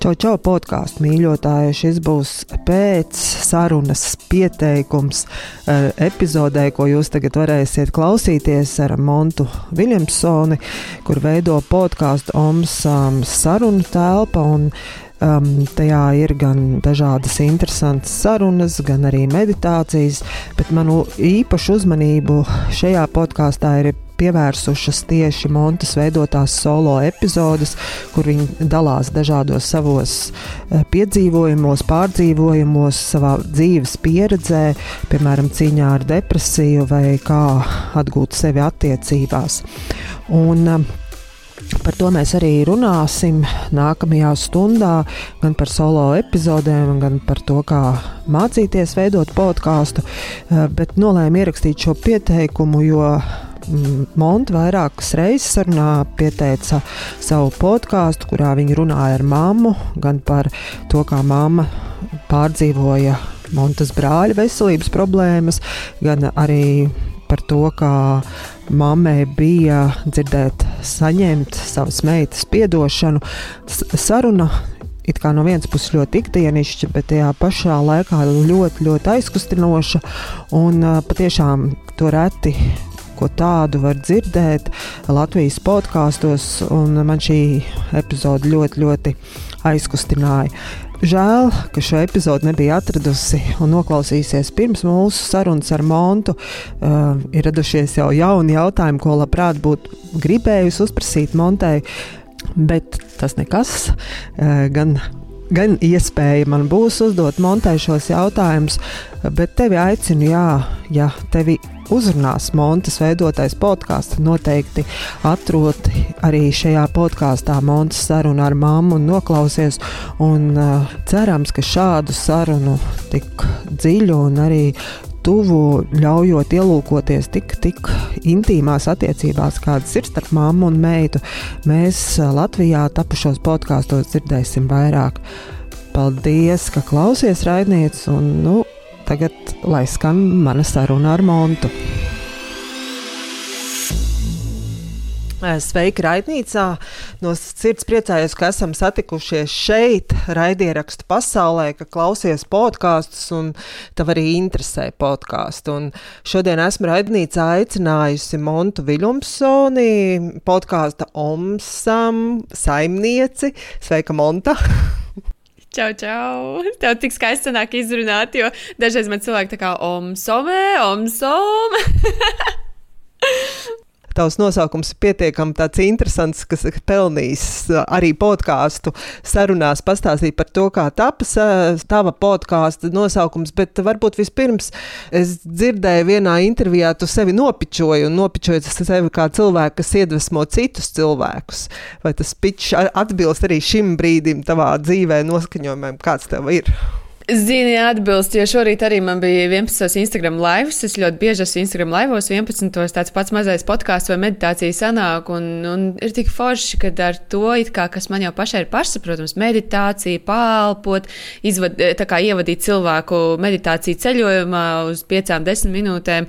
Čau, čau, podkāstu mīļotāji. Šis būs pēc sarunas pieteikums uh, epizodē, ko jūs tagad varēsiet klausīties ar Montu Viljamsoni, kur veido podkāstu Oms um, sarunu telpa. Un, um, tajā ir gan dažādas interesantas sarunas, gan arī meditācijas, bet manu īpašu uzmanību šajā podkāstā ir pievērsušas tieši Montes veidotās solo epizodes, kur viņi dalās dažādos savos eh, piedzīvojumos, pārdzīvojumos, savā dzīves pieredzē, piemēram, cīņā ar depresiju vai kā atgūt sevi attiecībās. Un, eh, Par to mēs arī runāsim nākamajā stundā, gan par solo epizodēm, gan par to, kā mācīties veidot podkāstu. Eh, bet nolēmu ierakstīt šo pieteikumu, jo Monta vairākas reizes sarunā pieteica savu podkāstu, kurā viņa runāja ar mammu, gan par to, kā mamma pārdzīvoja Montas brāļa veselības problēmas, gan arī par to, kā mammai bija dzirdēt, saņemt savas meitas piedošanu. Saruna it kā no vienas puses ļoti ikdienišķa, bet tajā pašā laikā ļoti, ļoti aizkustinoša un patiešām to reti ko tādu var dzirdēt Latvijas podkāstos, un man šī epizode ļoti, ļoti aizkustināja. Žēl, ka šo epizodi nebija atradusi un noklausījusies pirms mūsu sarunas ar Montu. Uh, ir radušies jau jauni jautājumi, ko labprāt būtu gribējusi uzprasīt Montei, bet tas nekas. Uh, gan gan iespēja man būs uzdot Montai šos jautājumus, bet tevi aicinu, jā, ja tevi uzrunās Montes veidotais podkāsts, noteikti atrod arī šajā podkāstā Montes sarunu ar mammu un noklausies. Un, uh, cerams, ka šādu sarunu tik dziļu un arī tuvu, ļaujot ielūkoties tik, tik intīmās attiecībās, kādas ir starp mammu un meitu, mēs Latvijā tapušos podkāstos dzirdēsim vairāk. Paldies, ka klausies raidnieces, un nu, tagad lai skan mana saruna ar Montu. Sveiki, raidnīcā! No sirds priecājos, ka esam satikušies šeit, raidierakstu pasaulē, ka klausies podkāstus un tev arī interesē podkāstu. Šodien esmu raidnīcā aicinājusi Montu Viljumsoni, podkāsta Omsam saimnieci. Sveika, Monta! Čau, čau! Tev tik skaisti sanāk izrunāt, jo dažreiz man cilvēki tā kā omsomē, omsom. tavs nosaukums ir pietiekami tāds interesants, kas pelnīs arī podkāstu sarunās pastāstīt par to, kā tapas tava podkāstu nosaukums, bet varbūt vispirms es dzirdēju vienā intervijā, tu sevi nopičoji un nopičoji sevi kā cilvēku, kas iedvesmo citus cilvēkus. Vai tas pičs atbilst arī šim brīdim tavā dzīvē noskaņojumam, kāds tev ir? Zini, atbilst, jo šorīt arī man bija 11. Instagram live. Es ļoti bieži esmu Instagram live, 11. tāds pats mazais podkāsts vai meditācija sanāk. Un, un ir tik forši, ka ar to, kā, kas man jau pašai ir pašsaprotams, meditācija, pālpot, izvad, ievadīt cilvēku meditāciju ceļojumā uz 5-10 minūtēm.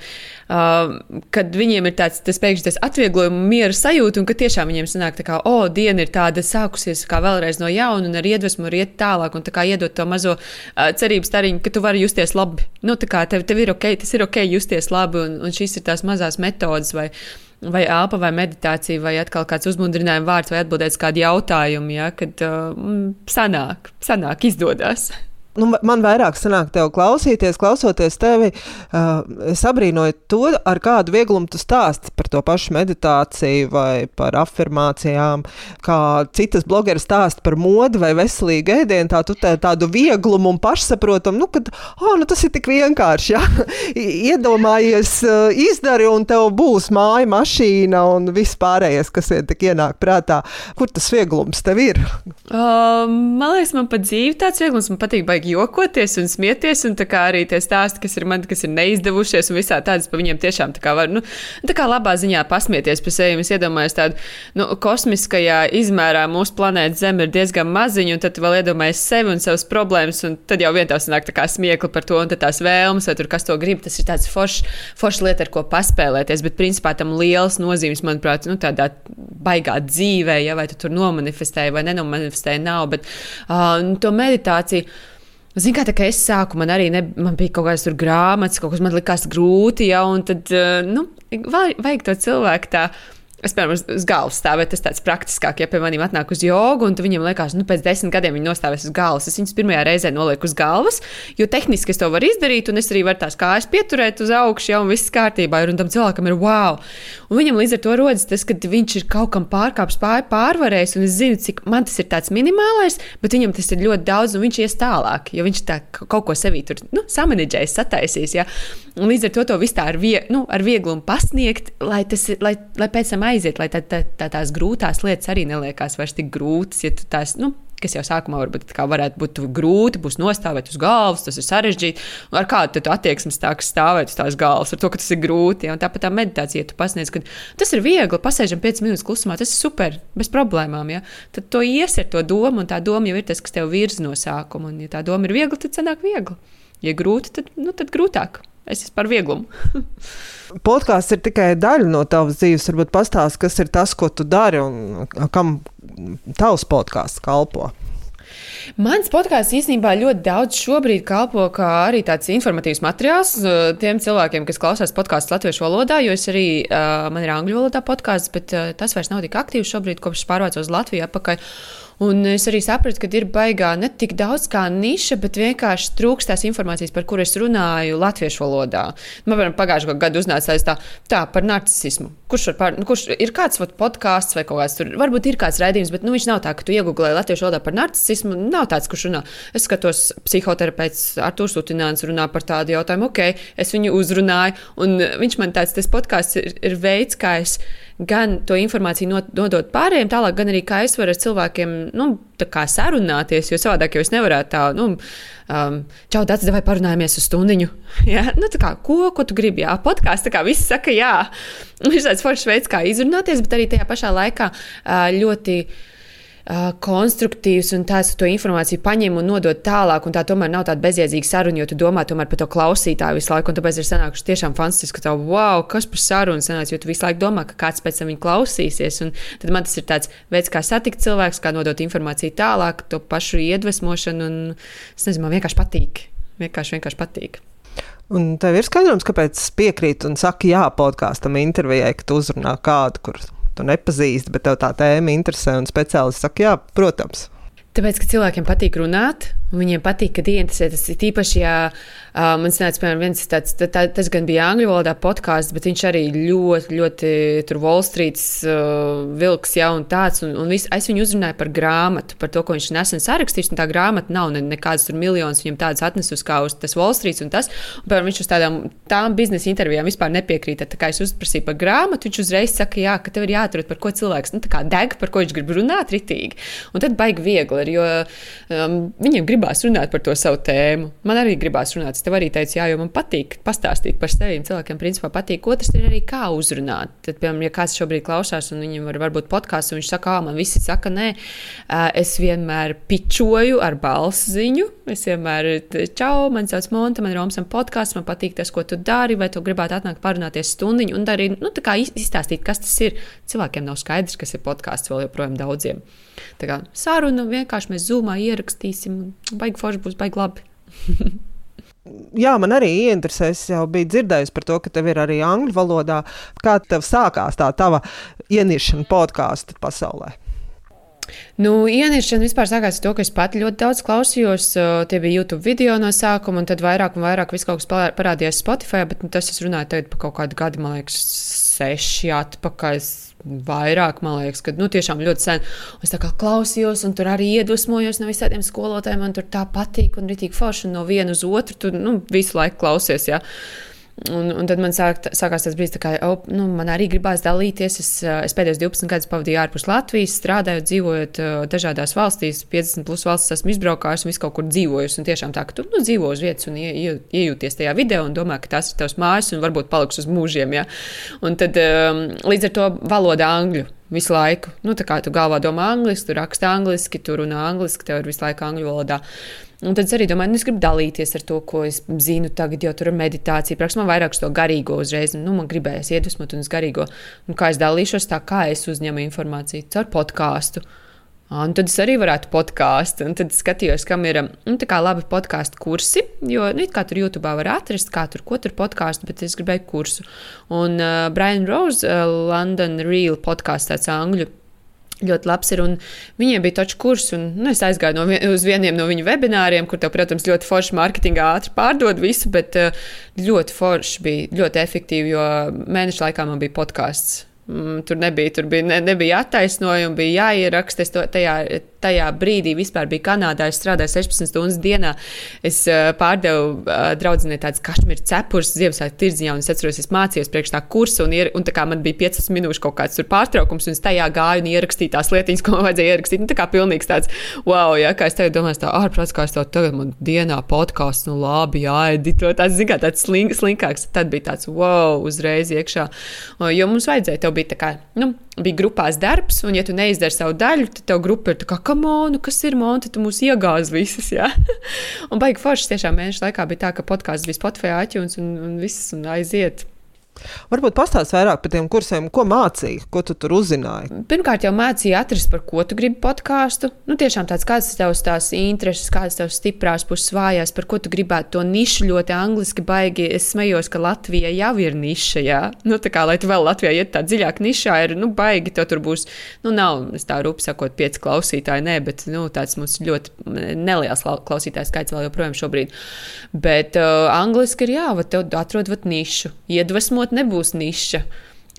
Uh, kad viņiem ir tāds pēkšņi tas atvieglojuma, miera sajūta, un ka tiešām viņiem sanāk, tā o, oh, diena ir tāda sākusies kā vēlreiz no jauna, un ar iedvesmu var iet tālāk, un tā iedot to mazo uh, cerības stariņu, ka tu vari justies labi. Nu, tā kā tev, tev ir ok, tas ir ok justies labi, un, un šīs ir tās mazās metodas vai vai elpa, vai meditācija, vai atkal kāds uzmundrinājuma vārds, vai atbildēt uz kādu jautājumu, ja, kad uh, sanāk, sanāk, izdodas. Nu, man vairāk sanāk tev klausīties, klausoties tevi. Uh, es abrīnoju to, ar kādu vieglumu tu stāsti par to pašu meditāciju vai par afirmācijām. Kā citas blogeris stāsta par modi vai veselīgu ēdienu, tā tu tā, tādu vieglumu un pašsaprotamu, nu, kad oh, nu, tas ir tik vienkārši. Ja? Iedomājies, uh, izdari un tev būs māja, mašīna un viss pārējais, kas ienāk prātā. Kur tas vieglums tev ir? Uh, man liekas, man pat dzīve tāds vieglums, man patīk vajag jokoties un smieties, un arī tie stāsti, kas ir man, kas ir neizdevušies, un visā tādas pa viņiem tiešām tā kā var, nu, tā kā labā ziņā pasmieties par sevi. Es iedomājos tādu, nu, kosmiskajā izmērā mūsu planēta Zeme ir diezgan maziņa, un tad vēl iedomājies sevi un savas problēmas, un tad jau vien tās nāk tā kā smiekli par to, un tās vēlmes, vai tur kas to grib, tas ir tāds foršs, foršs lieta, ar ko paspēlēties, bet principā tam liels nozīmes, manuprāt, nu, tādā baigā dzīvē, ja vai tu tur nomanifestēji vai nenomanifestēji, nav, bet uh, to meditāciju. Ziniet, kā, tā, kā es sāku, man arī ne, man bija kaut kādas grāmatas, kaut kas man likās grūti, ja, un tad, nu, vajag to cilvēku tā Es, piemēram, uz galvas stāvēju, tas tāds praktiskāk, ja pie maniem atnāk uz jogu, un viņiem liekas, nu, pēc desmit gadiem viņi nostāvēs uz galvas. Es viņus pirmajā reizē nolieku uz galvas, jo tehniski es to varu izdarīt, un es arī varu tās kājas pieturēt uz augšu, jau viss kārtībā ir, un tam cilvēkam ir wow. Un viņam līdz ar to rodas tas, ka viņš ir kaut kam pārkāpis pāri, pārvarējis, un es zinu, cik man tas ir tāds minimālais, bet viņam tas ir ļoti daudz, un viņš ies tālāk, jo viņš tā kaut ko sevī tur nu, samanģējis, sataisīs. Ja? Un līdz ar to to visu tā ar, vie, nu, ar vieglumu pasniegt, lai, tas, lai, lai pēc tam aiziet, lai tā, tā, tā, tās grūtās lietas arī neliekās vairs tik grūtas. Ja tās, nu, kas jau sākumā varbūt varētu būt grūti, būs nostāvēt uz galvas, tas ir sarežģīti. Ar kādu attieksmi stāks stāvēt uz tās galvas, ar to, ka tas ir grūti. Ja? Tāpat tā meditācija, ja tu pasniedz, ka tas ir viegli, pasēžam 5 minūtes klusumā, tas ir super, bez problēmām. Ja? Tad to ies ar to domu, un tā doma jau ir tas, kas tev virza no sākuma. Un, ja tā doma ir viegla, tad sanāk viegli. Ja grūti, tad, nu, tad grūtāk. Es esmu par vieglumu. Podkāsts ir tikai daļa no tavas dzīves. Varbūt pastāst, kas ir tas, ko tu dari un kam tavs podkāsts kalpo. Mans podkāsts īstenībā ļoti daudz šobrīd kalpo kā arī tāds informatīvs materiāls uh, tiem cilvēkiem, kas klausās podkāstu latviešu valodā, jo es arī, uh, man ir angļu valodā podkāsts, bet uh, tas vairs nav tik aktīvs šobrīd, kopš pārvācos uz Latviju atpakaļ. Un es arī sapratu, ka ir baigā ne tik daudz kā niša, bet vienkārši trūkst tās informācijas, par kur es runāju latviešu valodā. Man, piemēram, pagājušā gada uznāca tā, tā par narcismu. Kurš, par, nu, kurš ir kāds vat, podkāsts vai kaut kāds tur, varbūt ir kāds raidījums, bet nu, viņš nav tā, ka tu iegūlēji latviešu valodā par narcismu. Nav tāds, kurš runā. Es skatos, psihoterapeits Artūrs Utināns runā par tādu jautājumu, ok, es viņu uzrunāju, un viņš man tāds, tas podkāsts ir, ir veids, kā es gan to informāciju nodot pārējiem, tālāk, gan arī kā es varu ar cilvēkiem nu, sarunāties. Jo savādāk jau es nevarētu tā, nu, um, čau, tāds, vai parunājamies uz stundiņu. ja? nu, kā, ko, ko tu gribi? Jā, podkāsts, kā viss saka, jā. Viņš ir tāds foršs veids, kā izrunāties, bet arī tajā pašā laikā ļoti uh, konstruktīvs un tās to informāciju paņem un nodod tālāk. Un tā tomēr nav tāda bezjēdzīga saruna, jo tu domā par to klausītāju visu laiku. Tāpēc ir sanākuši tiešām fantastiski, ka tev, wow, kas par sarunu sanāca, jo tu visu laiku domā, ka kāds pēc tam viņu klausīsies. Un tad man tas ir tāds veids, kā satikt cilvēkus, kā nodot informāciju tālāk, to pašu iedvesmošanu. Un es nezinu, man vienkārši patīk. Vienkārši, vienkārši patīk. Un tev ir skaidrums, kāpēc piekrīt un saka jā podkāstam, intervijai, ka tu uzrunā kādu, kurš tu nepazīsti, bet tev tā tēma interesē, un speciālists saka, jā, protams. Tāpēc, ka cilvēkiem patīk runāt, Viņiem patīk, kad ieinteresē. Tas ir īpaši, ja uh, man nāca, piemēram, viens tāds, tā, tā, tas gan bija angļu valodā podkāsts, bet viņš arī ļoti, ļoti tur Wall Street uh, vilks, ja un tāds. Un, un vis, es viņu uzrunāju par grāmatu, par to, ko viņš nesen sarakstījis. Tā grāmata nav ne, nekādas tur miljonus, viņam tādas atnesus kā uz tas Wall Street un tas. Un, piemēram, viņš uz tādām tām biznesa intervijām vispār nepiekrīt. Tā kā es uzprasīju par grāmatu, viņš uzreiz saka, jā, ka tev ir jāatrod, par ko cilvēks nu, deg, par ko viņš grib runāt ritīgi. Un tad baigi viegli, jo um, viņiem grib gribās runāt par to savu tēmu. Man arī gribās runāt. Es tev arī teicu, jā, jo man patīk pastāstīt par sevi. Cilvēkiem, principā, patīk. Otrs ir arī kā uzrunāt. Tad, piemēram, ja kāds šobrīd klausās, un viņam var varbūt podkāsts, un viņš saka, ah, man visi saka, nē, es vienmēr pičoju ar balss ziņu. Es vienmēr, čau, man sauc Monta, man ir Romsam podkāsts, man patīk tas, ko tu dari, vai tu gribētu atnākt parunāties stundiņu, un arī, nu, tā kā izstāstīt, kas tas ir. Cilvēkiem nav skaidrs, kas ir podkāsts vēl joprojām daudziem. Tā kā saruna vienkārši mēs zūmā ierakstīsim, un baigi forši būs, baigi labi. Jā, man arī ieinteresēs. Es jau biju dzirdējis par to, ka tev ir arī angļu valodā. Kā tev sākās tā tava ieniršana podkāstu pasaulē? Nu, ieniršana vispār sākās ar to, ka es pati ļoti daudz klausījos. Tie bija YouTube video no sākuma, un tad vairāk un vairāk viss kaut kas parādījās Spotify. Bet nu, tas es runāju tagad par kaut kādu gadu, man liekas, seši atpakaļ vairāk, man liekas, ka nu, tiešām ļoti sen. Es tā kā klausījos, un tur arī iedvesmojos no visiem skolotājiem. Man tur tā patīk, un rītīgi forši, no viena uz otru tu nu, visu laiku klausies. Ja? Un, un tad man sāk, sākās tas brīdis, ka oh, nu, man arī gribās dalīties. Es, es pēdējos 12 gadus pavadīju ārpus Latvijas, strādājot, dzīvojot dažādās valstīs. 50 plus valstis esmu izbraukājis un visu kaut kur dzīvojusi. Un tiešām tā, ka tu nu, dzīvo uz vietas un ie, ie, iejūties tajā video un domā, ka tas ir tavs mājas un varbūt paliks uz mūžiem. Ja? Un tad līdz ar to valoda angļu visu laiku. Nu, tā kā tu galvā domā angliski, tu raksti angliski, tu runā angliski, tev ir visu laiku angļu valodā. Un tad es arī domāju, nu, es gribu dalīties ar to, ko es zinu tagad, jo tur ir meditācija. Praks, man vairāk to garīgo uzreiz, nu, man gribējās iedvesmot un uz garīgo. Un kā es dalīšos, tā kā es uzņemu informāciju caur podkāstu. Un tad es arī varētu podkāstu, un tad skatījos, kam ir nu, labi podkāstu kursi. Jo, nu, kā tur YouTube var atrast, kā tur, ko tur podkāstu, bet es gribēju kursu. Un uh, Brian Rose, uh, London Real podkāsts, tāds angļu ļoti labs ir. Viņiem bija taču kurs, un nu, es aizgāju no vien, uz vieniem no viņu webināriem, kur, tev, protams, ļoti forši mārketingā ātri pārdod visu, bet uh, ļoti forši bija, ļoti efektīvi, jo mēneša laikā man bija podkāsts. Mm, tur nebija, tur bija, ne, nebija attaisnojumi, bija jāieraksta. Es to, tajā tajā brīdī vispār bija Kanādā. Es strādāju 16 stundas dienā. Es uh, pārdevu uh, draudzenei tādas kašmīra cepures Ziemassvētku tirdziņā, un es atceros, es mācījos priekš tā kursa, un, ier, un tā kā man bija 15 minūšu kaut kāds pārtraukums, un es tajā gāju un ierakstīju tās lietiņas, ko man vajadzēja ierakstīt. Nu, tā kā pilnīgs tāds, wow, ja, kā es tagad domāju, tā ārprāts, kā es to tagad man dienā podkāstu, nu labi, jāedito, tāds, zin kā, tāds slink, slinkāks. Tad bija tāds, wow, uzreiz iekšā. Jo mums vajadzēja, tev bija tā kā, nu, bija grupās darbs, un, ja tu neizdari savu daļu, tad tev grupa ir tā kā, kamonu, kas ir monēta, tu mūs iegāzi visas. Ja? un baigi foršs tiešām mēnešu laikā bija tā, ka podkāsts bija Spotify, iTunes un, un viss un aiziet. Varbūt pastāst vairāk par tiem kursiem, ko mācīja, ko tu tur uzzināji. Pirmkārt, jau mācīja atrast, par ko tu gribi podkāstu. Nu, tiešām tāds, kāds ir tavs tās intereses, kādas tavs stiprās puses, vājās, par ko tu gribētu to nišu ļoti angliski baigi. Es smējos, ka Latvija jau ir niša. Jā. Nu, tā kā lai tu vēl Latvijā iet tā dziļāk nišā, ir nu, baigi, to tur būs. Nu, nav, es tā rūpīgi sakot, pieci klausītāji, nē, bet nu, tāds mums ļoti neliels klausītājs skaits vēl joprojām šobrīd. Bet uh, angliski ir jā, va, tev atrod vat nišu, iedvesmot varbūt nebūs niša.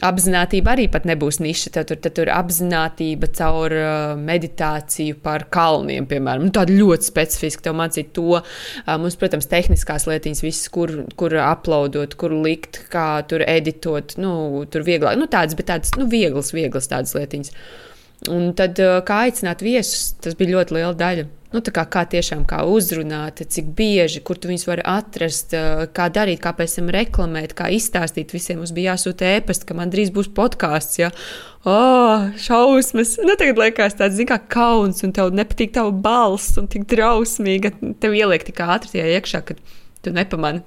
Apzinātība arī pat nebūs niša. Tad tur, tad tur apziņotība caur uh, meditāciju par kalniem, piemēram. Nu, tāda ļoti specifiska. Tev mācīt to. Uh, mums, protams, tehniskās lietiņas, visas, kur, kur uploadot, kur likt, kā tur editot. Nu, tur vieglāk, nu, tādas, bet tādas nu, vieglas, vieglas tādas lietiņas. Un tad, uh, kā aicināt viesus, tas bija ļoti liela daļa nu, kā, kā tiešām kā uzrunāt, cik bieži, kur tu viņus vari atrast, kā darīt, kā pēc tam reklamēt, kā izstāstīt visiem. Mums bija jāsūta ēpasta, ka man drīz būs podkāsts. Ja? Oh, šausmas! Nu, tagad liekas, tāds kā kauns, un tev nepatīk tava balss, un tik drausmīga. Tev ieliek tik ātri tajā iekšā, ka tu nepamani.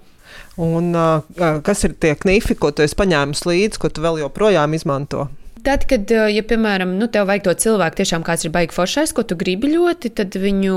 Un, uh, kas ir tie knifi, ko tu esi paņēmis līdzi, ko tu vēl joprojām izmanto? Tad, kad, eh, ja, piemēram, nu, tev vajag to cilvēku, tiešām kāds ir baigi foršais, ko tu gribi ļoti, tad viņu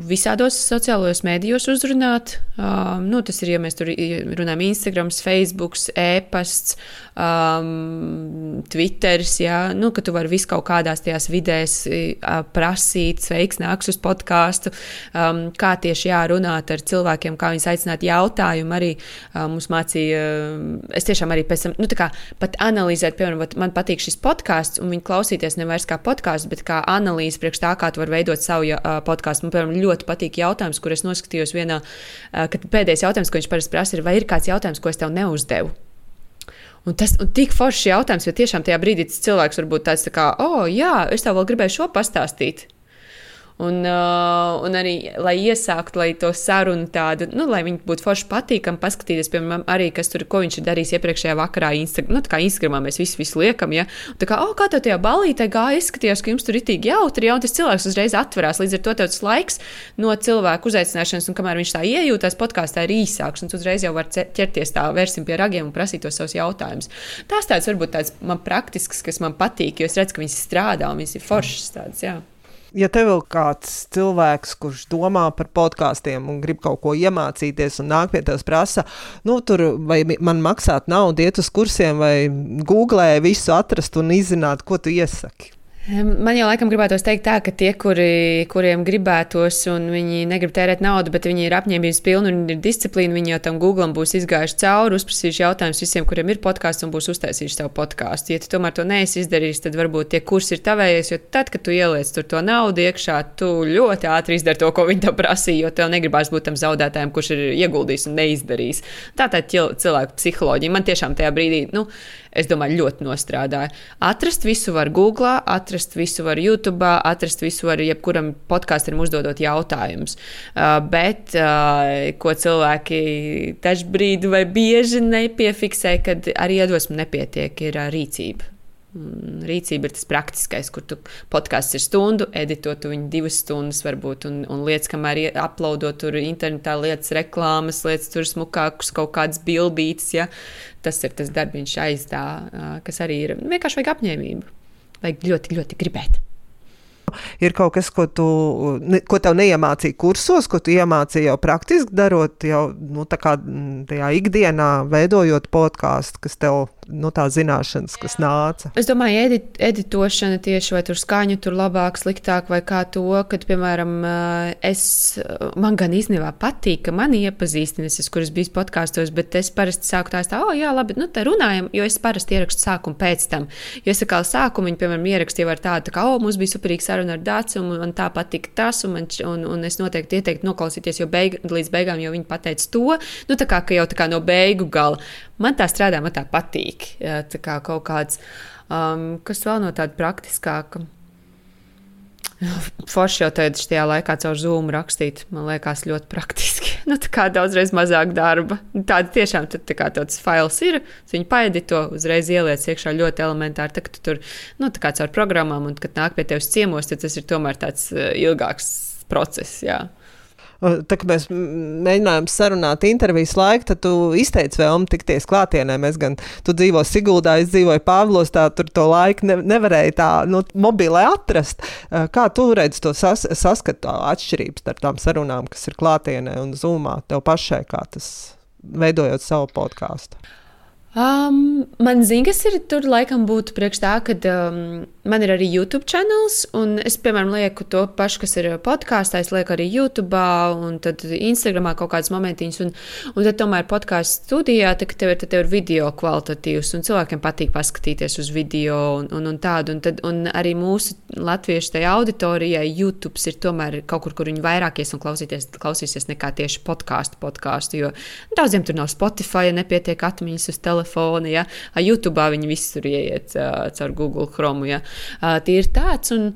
visādos sociālajos mēdījos uzrunāt. Um, nu, tas ir, ja mēs tur runājam, Instagram, Facebook, e-pasts, um, Twitteris, jā, nu, ka tu vari visu kaut kādās tajās vidēs uh, prasīt, sveiks, nāks uz podkāstu, um, kā tieši jārunāt ar cilvēkiem, kā viņus aicināt jautājumu. Arī uh, mums mācīja, uh, es tiešām arī pēc tam, nu, tā kā pat analizēt, piemēram, man patīk šis šis podkāsts, un viņu klausīties nevis kā podkāstu, bet kā analīzi priekš tā, kā tu vari veidot savu uh, podkāstu. Man, piemēram, ļoti patīk jautājums, kur es noskatījos vienā, uh, kad pēdējais jautājums, ko viņš parasti prasa, ir, vai ir kāds jautājums, ko es tev neuzdevu. Un tas ir tik foršs jautājums, jo tiešām tajā brīdī cilvēks var būt tāds, tā kā, oh, jā, es tev vēl gribēju šo pastāstīt. Un, uh, un arī, lai iesāktu, lai to sarunu tādu, nu, lai viņi būtu forši patīkami, paskatīties, piemēram, arī, kas tur, ko viņš ir darījis iepriekšējā vakarā. Instagram, nu, tā kā Instagramā mēs visu, visu liekam, ja. Un tā kā, oh, kā tev tajā balītē gāja, izskatījās, ka jums tur ir tik jautri, ja, un tas cilvēks uzreiz atverās. Līdz ar to tev tas laiks no cilvēku uzaicināšanas, un kamēr viņš tā iejūtās, podkāstā ir īsāks, un tu uzreiz jau var ķerties tā, vērsim pie ragiem un prasīt tos savus jautājumus. Tās tāds varbūt tāds man praktisks, kas man patīk, jo es redzu, ka viņas strādā un viņas ir foršas tādas, jā ja tev ir kāds cilvēks, kurš domā par podkāstiem un grib kaut ko iemācīties, un nāk pie tevis prasa, nu, tur vai man maksāt naudu, iet uz kursiem vai googlē visu atrast un izzināt, ko tu iesaki. Man jau laikam gribētos teikt tā, ka tie, kuri, kuriem gribētos, un viņi negrib tērēt naudu, bet viņi ir apņēmības pilni un ir disciplīna, viņi jau tam Google būs izgājuši cauri, uzprasījuši jautājumus visiem, kuriem ir podkāsts un būs uztaisījuši savu podkāstu. Ja tu tomēr to neesi izdarījis, tad varbūt tie kursi ir tavējais, jo tad, kad tu ieliec tur to naudu iekšā, tu ļoti ātri izdari to, ko viņi tev prasīja, jo tev negribās būt tam zaudētājam, kurš ir ieguldījis un neizdarījis. Tā tā ir cilvēku psiholoģija. Man tiešām tajā brīdī, nu, es domāju, ļoti nostrādāja. Atrast visu var Google, atrast visu var YouTube, atrast visu var jebkuram podkāstam uzdodot jautājumus. Uh, bet uh, ko cilvēki dažbrīd vai bieži nepiefiksē, kad arī iedvesmu nepietiek, ir uh, rīcība. Rīcība ir tas praktiskais, kur tu podkāsts ir stundu, editot viņu divas stundas, varbūt, un, un lietas, kamēr uploadot tur internetā lietas, reklāmas, lietas, tur smukākas, kaut kādas bildītas. Ja? Tas ir tas darbiņš aiz tā, kas arī ir vienkārši vajag apņēmību. Vajag ļoti, ļoti gribēt. Ir kaut kas, ko, tu, ko tev neiemācīja kursos, ko tu iemācīji jau praktiski darot, jau nu, tajā ikdienā, veidojot podkāstu, kas tev nu, tā zināšanas, kas nāca? Es domāju, edit, editošana tieši vai tur skaņu, tur labāk, sliktāk, vai kā to, kad, piemēram, es, man gan īstenībā patīk, ka mani iepazīstinas, kuras biju podkāstos, bet es parasti sāku tā, tā, oh, jā, labi, nu, te runājam, jo es parasti ierakstu sākumu pēc tam. Jo es kā sākumu, viņi, piemēram, ierakstīja ar tādu, tā kā, oh, mums bija superīga saruna ar Dācu, un man tā patika tas, un, man, un, un es noteikti ieteiktu noklausīties, jo beig, līdz beigām jau viņi pateica to, nu, tā kā, ka jau tā kā no beigu gala. Man tā strādā, man tā patīk. Tā kā kaut kāds, um, kas vēl no tāda praktiskāka. Forši jau tādā šajā laikā caur Zoom rakstīt, man liekas, ļoti praktiski. nu, tā kā daudzreiz mazāk darba. Tāda tiešām tad, tā kā tāds fails ir, viņi paedito, uzreiz ieliec iekšā ļoti elementāri. Tā, tu tur, nu, tā kā caur programmām, un kad nāk pie tevis ciemos, tad tas ir tomēr tāds uh, ilgāks process. Jā. Tā kā mēs mēģinājām sarunāt intervijas laiku, tad tu izteici vēlmi tikties klātienē. Mēs gan, tu dzīvo Siguldā, es dzīvoju Pāvlos, tā tur to laiku ne, nevarēja tā nu, mobilē atrast. Kā tu redzi to sas, saskatu atšķirības starp tām sarunām, kas ir klātienē un zūmā tev pašai, kā tas veidojot savu podkāstu? Um, man zina, kas ir tur laikam būtu priekš tā, ka um, man ir arī YouTube kanāls, un es, piemēram, lieku to pašu, kas ir podkāstā, es lieku arī YouTube, un tad Instagramā kaut kādas momentiņas, un, un tad tomēr podkāstu studijā, tad tev ir, tad tev ir video kvalitatīvs, un cilvēkiem patīk paskatīties uz video un, un, un tādu, un, tad, un arī mūsu latviešu tajā auditorijai YouTube ir tomēr kaut kur, kur viņi vairāk ies un klausīsies nekā tieši podkāstu podkāstu, jo daudziem tur nav Spotify, nepietiek atmiņas uz telefonu telefona, ja YouTube viņi visi tur ieiet caur Google Chrome. Ja. Tie ir tāds, un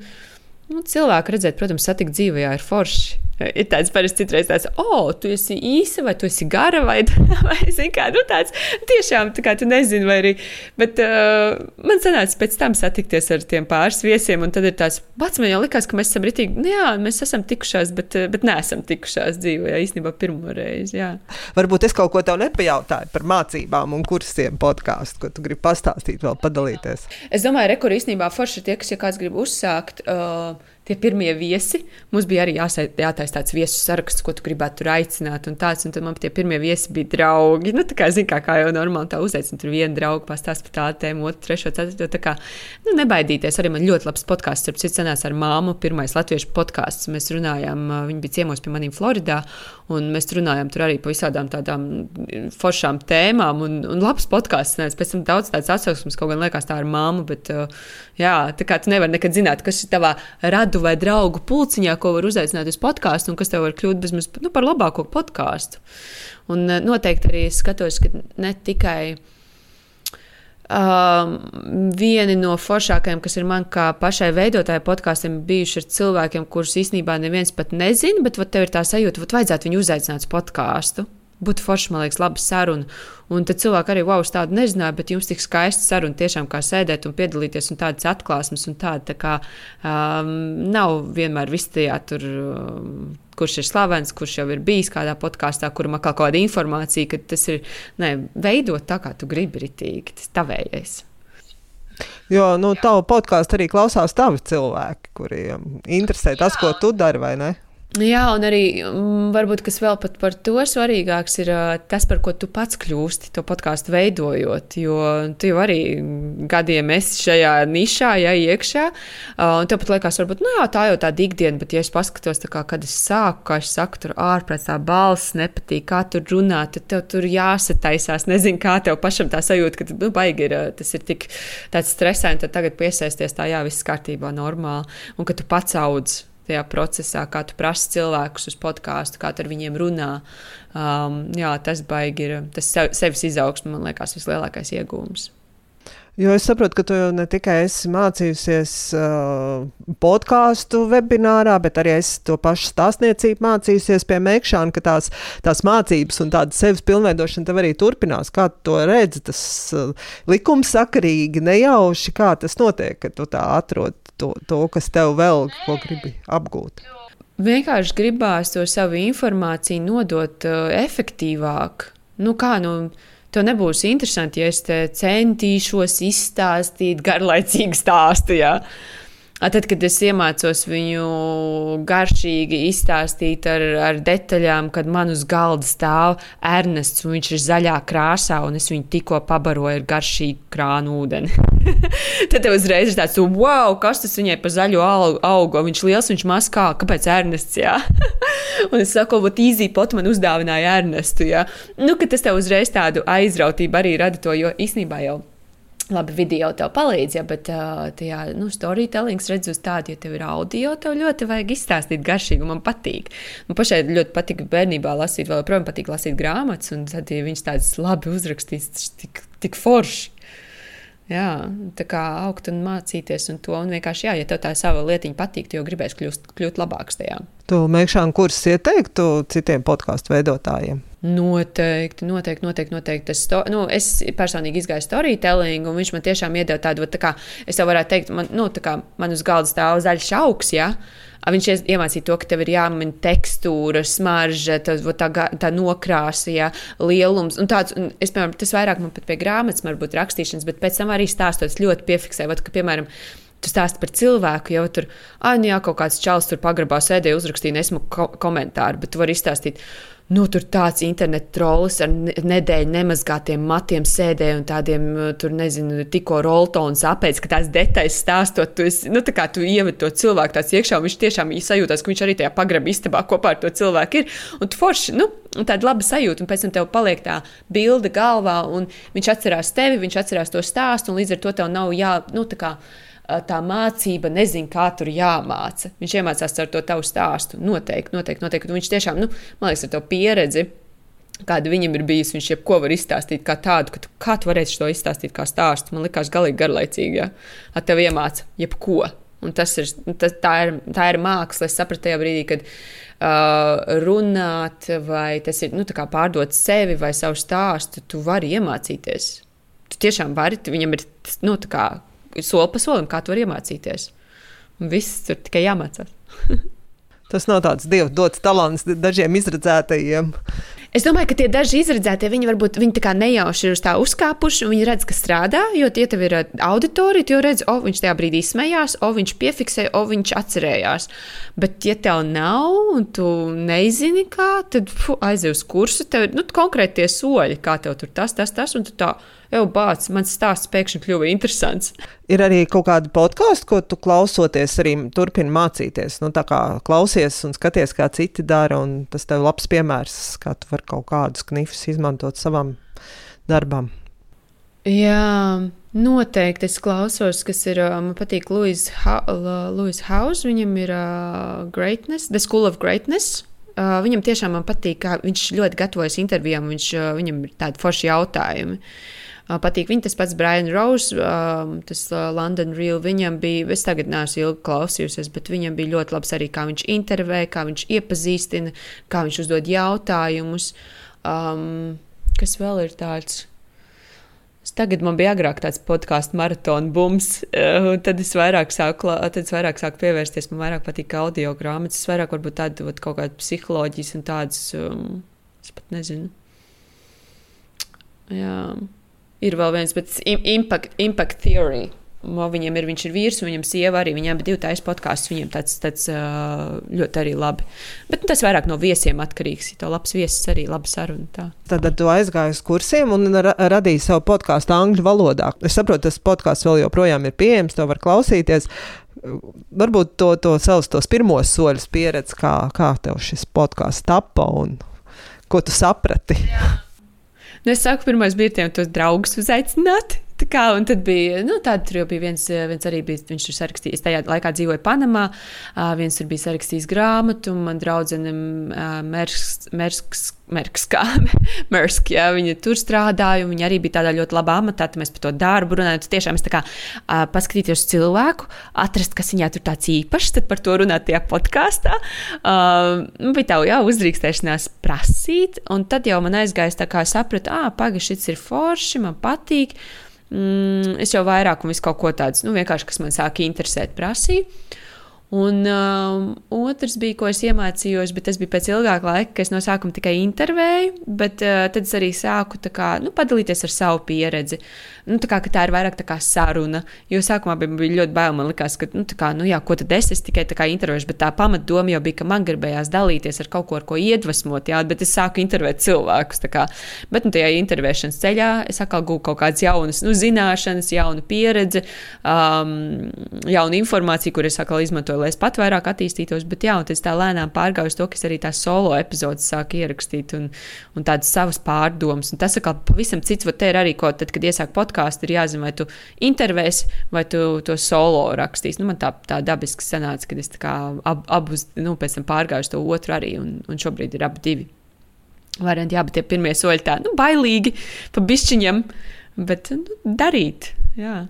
nu, cilvēku redzēt, protams, satikt dzīvē, ir forši. Ir tāds parasti citreiz tāds, oh, tu esi īsa, vai tu esi gara, vai, vai zini, kā, nu tāds tiešām, tā kā tu nezini, vai arī, bet uh, man sanāca pēc tam satikties ar tiem pāris viesiem, un tad ir tāds, pats man jau likās, ka mēs esam ritīgi, nu jā, mēs esam tikušās, bet, bet neesam tikušās dzīvē, jā, īstenībā pirmo reizi, jā. Varbūt es kaut ko tev nepajautāju par mācībām un kursiem podkāstu, ko tu gribi pastāstīt vēl padalīties. Es domāju, rekur īstenībā forši tie, kas, ja kāds grib uzsākt, uh, tie pirmie viesi. Mums bija arī jātaisa tāds viesu saraksts, ko tu gribētu tur aicināt. Un, tāds, un tad man tie pirmie viesi bija draugi. Nu, kā, zin, kā, kā jau normāli tā uzaicina, tur viena drauga pastāsta par tādu tēmu, otru, trešo, ceturto. Tā kā nu, nebaidīties. Arī man ļoti labs podkāsts, ar citu senās ar māmu, pirmais latviešu podkāsts. Mēs runājām, viņi bija ciemos pie maniem Floridā. Un mēs runājām tur arī par visādām tādām foršām tēmām. Un, un labs podkāsts. Pēc tam daudz tādas atsauksmes, kaut gan liekas tā ar māmu. Bet, jā, tā kā tu nevari nekad zināt, kas ir tavā radu vai draugu pulciņā, ko var uzaicināt uz podkāstu un kas tev var kļūt bezmaz nu, par labāko podkāstu. Un noteikti arī skatos, ka ne tikai. Um, vieni no foršākajiem, kas ir man kā pašai veidotāji podkāstiem, bijuši ar cilvēkiem, kurus īstenībā neviens pat nezina, bet tev ir tā sajūta, ka vajadzētu viņu uzaicināt uz podkāstu. Būtu forši, man liekas, laba saruna. Un tad cilvēki arī, wow, tādu nezināja, bet jums tik skaista saruna, tiešām kā sēdēt un piedalīties, un tādas atklāsmes, un tāda tā kā um, nav vienmēr viss tajā tur. Um, kurš ir slavens, kurš jau ir bijis kādā podkāstā, kuram ir kaut kāda informācija, ka tas ir ne, veidot tā, kā tu gribi, ritīgi, tas tavējais. Jo, nu, tavu podkāstu arī klausās tavi cilvēki, kuriem interesē tas, ko tu dari, vai ne? Jā, un arī mm, varbūt kas vēl par to svarīgāks ir tas, par ko tu pats kļūsti to podkāstu veidojot. Jo tu jau arī gadiem esi šajā nišā, ja iekšā. Un tev pat liekas, varbūt, nu jā, tā jau tāda ikdiena, bet ja es paskatos, kā, kad es sāku, kā es saku, tur ārprātā balss nepatīk, kā tur runāt, tad tev tur jāsataisās. Nezinu, kā tev pašam tā sajūta, ka nu, baigi ir, tas ir tik tāds stresaini, tad tagad piesaisties tā, jā, viss kārtībā, normāli. Un ka tu pats audz tajā procesā, kā tu prasi cilvēkus uz podkāstu, kā tu ar viņiem runā. Um, jā, tas baigi ir tas sevis izaugsme, man liekas, vislielākais iegūms. Jo es saprotu, ka tu jau ne tikai esi mācījusies uh, podkāstu webinārā, bet arī esi to pašu stāstniecību mācījusies pie Mekšāna, ka tās, tās mācības un tāda sevis pilnveidošana tev arī turpinās. Kā tu to redzi, tas uh, likumsakarīgi, nejauši, kā tas notiek, ka tu tā atrod to, to, kas tev vēl, gribi apgūt. Vienkārši gribās to savu informāciju nodot uh, efektīvāk. Nu, kā, nu, Tev nebūs interesanti, ja es centīšos izstāstīt garlaicīgu stāstu. Ja? Tad, kad es iemācos viņu garšīgi izstāstīt ar, ar detaļām, kad man uz galda stāv Ernests, un viņš ir zaļā krāsā, un es viņu tikko pabaroju ar garšīgu krānu ūdeni. Tad tev uzreiz ir tāds, wow, kas tas viņai pa zaļo augu, viņš liels, viņš maz kā, kāpēc Ernests, jā? un es saku, vat īzī pot man uzdāvināja Ernestu, jā? Nu, tas tev uzreiz tādu aizrautību arī rada to, jo īsnībā jau Labi, video tev palīdz, ja, bet tajā nu, storytellings redz uz tādu, ja tev ir audio, tev ļoti vajag izstāstīt garšīgi, man patīk. Man pašai ļoti patīk bērnībā lasīt, vēl joprojām patīk lasīt grāmatas, un tad, ja viņas tādas labi uzrakstītas, tik, tik forši. Jā, tā kā augt un mācīties, un to un vienkārši, jā, ja tev tā sava lietiņa patīk, jau gribēs kļūt, kļūt labāks tajā. Tu mēģināji kursus ieteiktu citiem podkāstu veidotājiem? Noteikti, noteikti, noteikti. noteikti. Tas, to, nu, es personīgi izgāju storytelling, un viņš man tiešām iedeva tādu, tā kā es tev varētu teikt, man, nu, kā, man uz galda stāv zaļš augs. Ja? Viņš iemācīja to, ka tev ir jāmin tekstūra, smarža, tā, tā, tā nokrāsa, ja, lielums. Un tāds, un es, piemēram, tas vairāk man pat pie grāmatas, varbūt rakstīšanas, bet pēc tam arī stāstot, ļoti piefiksēju, ka, piemēram, Tu stāsti par cilvēku, jau tur, ah, nu jā, kaut kāds čels tur pagrabā sēdēja, uzrakstīja nesmu ko komentāru, bet tu vari izstāstīt, nu, tur tāds internetu trolls ar nedēļu nemazgātiem matiem sēdēja un tādiem, uh, tur nezinu, tikko roltons apēc, ka tās detaļas stāstot, tu, esi, nu, tā kā tu ieved to cilvēku tāds iekšā, un viņš tiešām sajūtās, ka viņš arī tajā pagraba istabā kopā ar to cilvēku ir, un tu forši, nu, tāda laba sajūta, un pēc tam tev paliek tā bilde galvā, un viņš atcerās tevi, viņš atcerās to stāstu, un līdz ar to tev nav jā, nu, tā kā tā mācība nezina, kā tur jāmāca. Viņš iemācās ar to tavu stāstu. Noteikti, noteikti, noteikti. Un viņš tiešām, nu, man liekas, ar to pieredzi. Kāda viņam ir bijusi, viņš jebko var izstāstīt kā tādu, ka tu, kā tu varēsi to izstāstīt kā stāstu. Man liekas, galīgi garlaicīgi, ja ar tevi iemāca jebko. Un tas ir, tas, tā, ir, tā ir māksla. Es sapratu tajā brīdī, kad uh, runāt, vai tas ir nu, pārdot sevi vai savu stāstu, tu vari iemācīties. Tu tiešām vari, viņam ir nu, kā, soli pa solim, kā to var iemācīties. Un viss tur tikai jāmācās. Tas nav tāds dieva dots talants dažiem izredzētajiem. Es domāju, ka tie daži izredzētie, viņi varbūt viņi tā nejauši ir uz tā uzkāpuši, un viņi redz, ka strādā, jo tie tev ir auditorija, tu jau redz, o, viņš tajā brīdī smējās, o, viņš piefiksēja, o, viņš atcerējās. Bet, ja tev nav, un tu nezini, kā, tad aizies uz kursu, tev ir nu, konkrēti tie soļi, kā tev tur tas, tas, tas, un tu tā jau bācis, mans stāsts pēkšņi kļuva interesants. Ir arī kaut kāda podkāstu, ko tu klausoties, arī turpini mācīties. Nu, tā kā klausies un skaties, kā citi dara, un tas tev labs piemērs, kā tu vari kaut kādus knifus izmantot savam darbam. Jā, noteikti es klausos, kas ir. Man patīk Louis, ha Louis House. Viņam ir uh, Greatness, The School of Greatness. Uh, viņam tiešām patīk, kā viņš ļoti gatavojas intervijām, viņš, uh, viņam ir tādi forši jautājumi. Uh, patīk. Viņa tas pats Brian Rose, tas London Real, viņam bija, es tagad neesmu ilgi klausījusies, bet viņam bija ļoti labs arī, kā viņš intervē, kā viņš iepazīstina, kā viņš uzdod jautājumus. Um, kas vēl ir tāds? Tagad man bija agrāk tāds podkāstu maratona bums, uh, tad es vairāk sāku, tad es vairāk sāku pievērsties. Man vairāk patīk audio grāmatas, vairāk varbūt tādu kaut kādu psiholoģijas un tādas, um, es pat nezinu. Jā. Ir vēl viens, bet impact, impact theory. Viņiem ir, viņš ir vīrs, un viņam sieva arī. Viņiem bija divi taisa podkāsts. Viņiem tāds, tāds ļoti arī labi. Bet nu, tas vairāk no viesiem atkarīgs. Ja to labs viesis arī labi saruna. Tā. Tad tu aizgāji uz kursiem un ra radīji savu podkāstu angļu valodā. Es saprotu, tas podkāsts vēl joprojām ir pieejams, to var klausīties. Varbūt to, to savus tos pirmos soļus pieredzi, kā, kā tev šis podkāsts tappa un ko tu saprati. Jā. Nu, es saku, pirmais bija tiem tos draugus uzaicināt. Tā kā, un tad bija, nu, tāda jau bija viens, viens arī bija, viņš tur sarakstījis, tajā laikā dzīvoja Panamā, viens tur bija sarakstījis grāmatu, un man draudzene Mersks, Mersks, Merks, kā Mersk, jā, viņa tur strādāja, un viņa arī bija tādā ļoti labā amatā, tad mēs par to darbu runājam. Tas tiešām es tā kā uh, paskatīties uz cilvēku, atrast, kas viņā tur tāds īpašs, tad par to runāt tajā podkāstā. Uh, bija tā, jā, uzdrīkstēšanās prasīt, un tad jau man aizgājis tā kā sapratu, ah, pagaidi, šis ir forši, man patīk mm, es jau vairāk un visu kaut ko tādu, nu, vienkārši, kas man sāka interesēt, prasīju. Un um, otrs bija, ko es iemācījos, bet tas bija pēc ilgāka laika, ka es no sākuma tikai intervēju, bet uh, tad es arī sāku kā, nu, padalīties ar savu pieredzi. Nu, tā, kā, tā ir vairāk tā saruna. Jo sākumā bija, bija ļoti bail. Man liekas, ka, nu, kā, nu, jā, ko tad es, es tikai intervēju, bet tā pamatdoma jau bija, ka man gribējās dalīties ar kaut ko, ar ko iedvesmot, jā, bet es sāku intervēt cilvēkus. Kā, bet nu, tajā intervēšanas ceļā es atkal gūstu kaut kādas jaunas nu, zināšanas, jaunu pieredzi, um, jaunu informāciju, kur es atkal izmantoju lai es pat vairāk attīstītos. Bet jā, tas tā lēnām pārgāju uz to, ka es arī tās solo epizodes sāku ierakstīt un, un tādas savas pārdomas. Un tas atkal pavisam cits, vai te ir arī ko, tad, kad iesāk podkāstu, ir jāzina, vai tu intervēsi vai tu to solo rakstīsi. Nu, man tā, tā dabiski sanāca, ka es ab, abus, nu, pēc tam pārgāju to otru arī, un, un šobrīd ir abi divi. Varianti, jā, bet tie pirmie soļi tā, nu, bailīgi, pa bišķiņam, bet nu, darīt. Jā.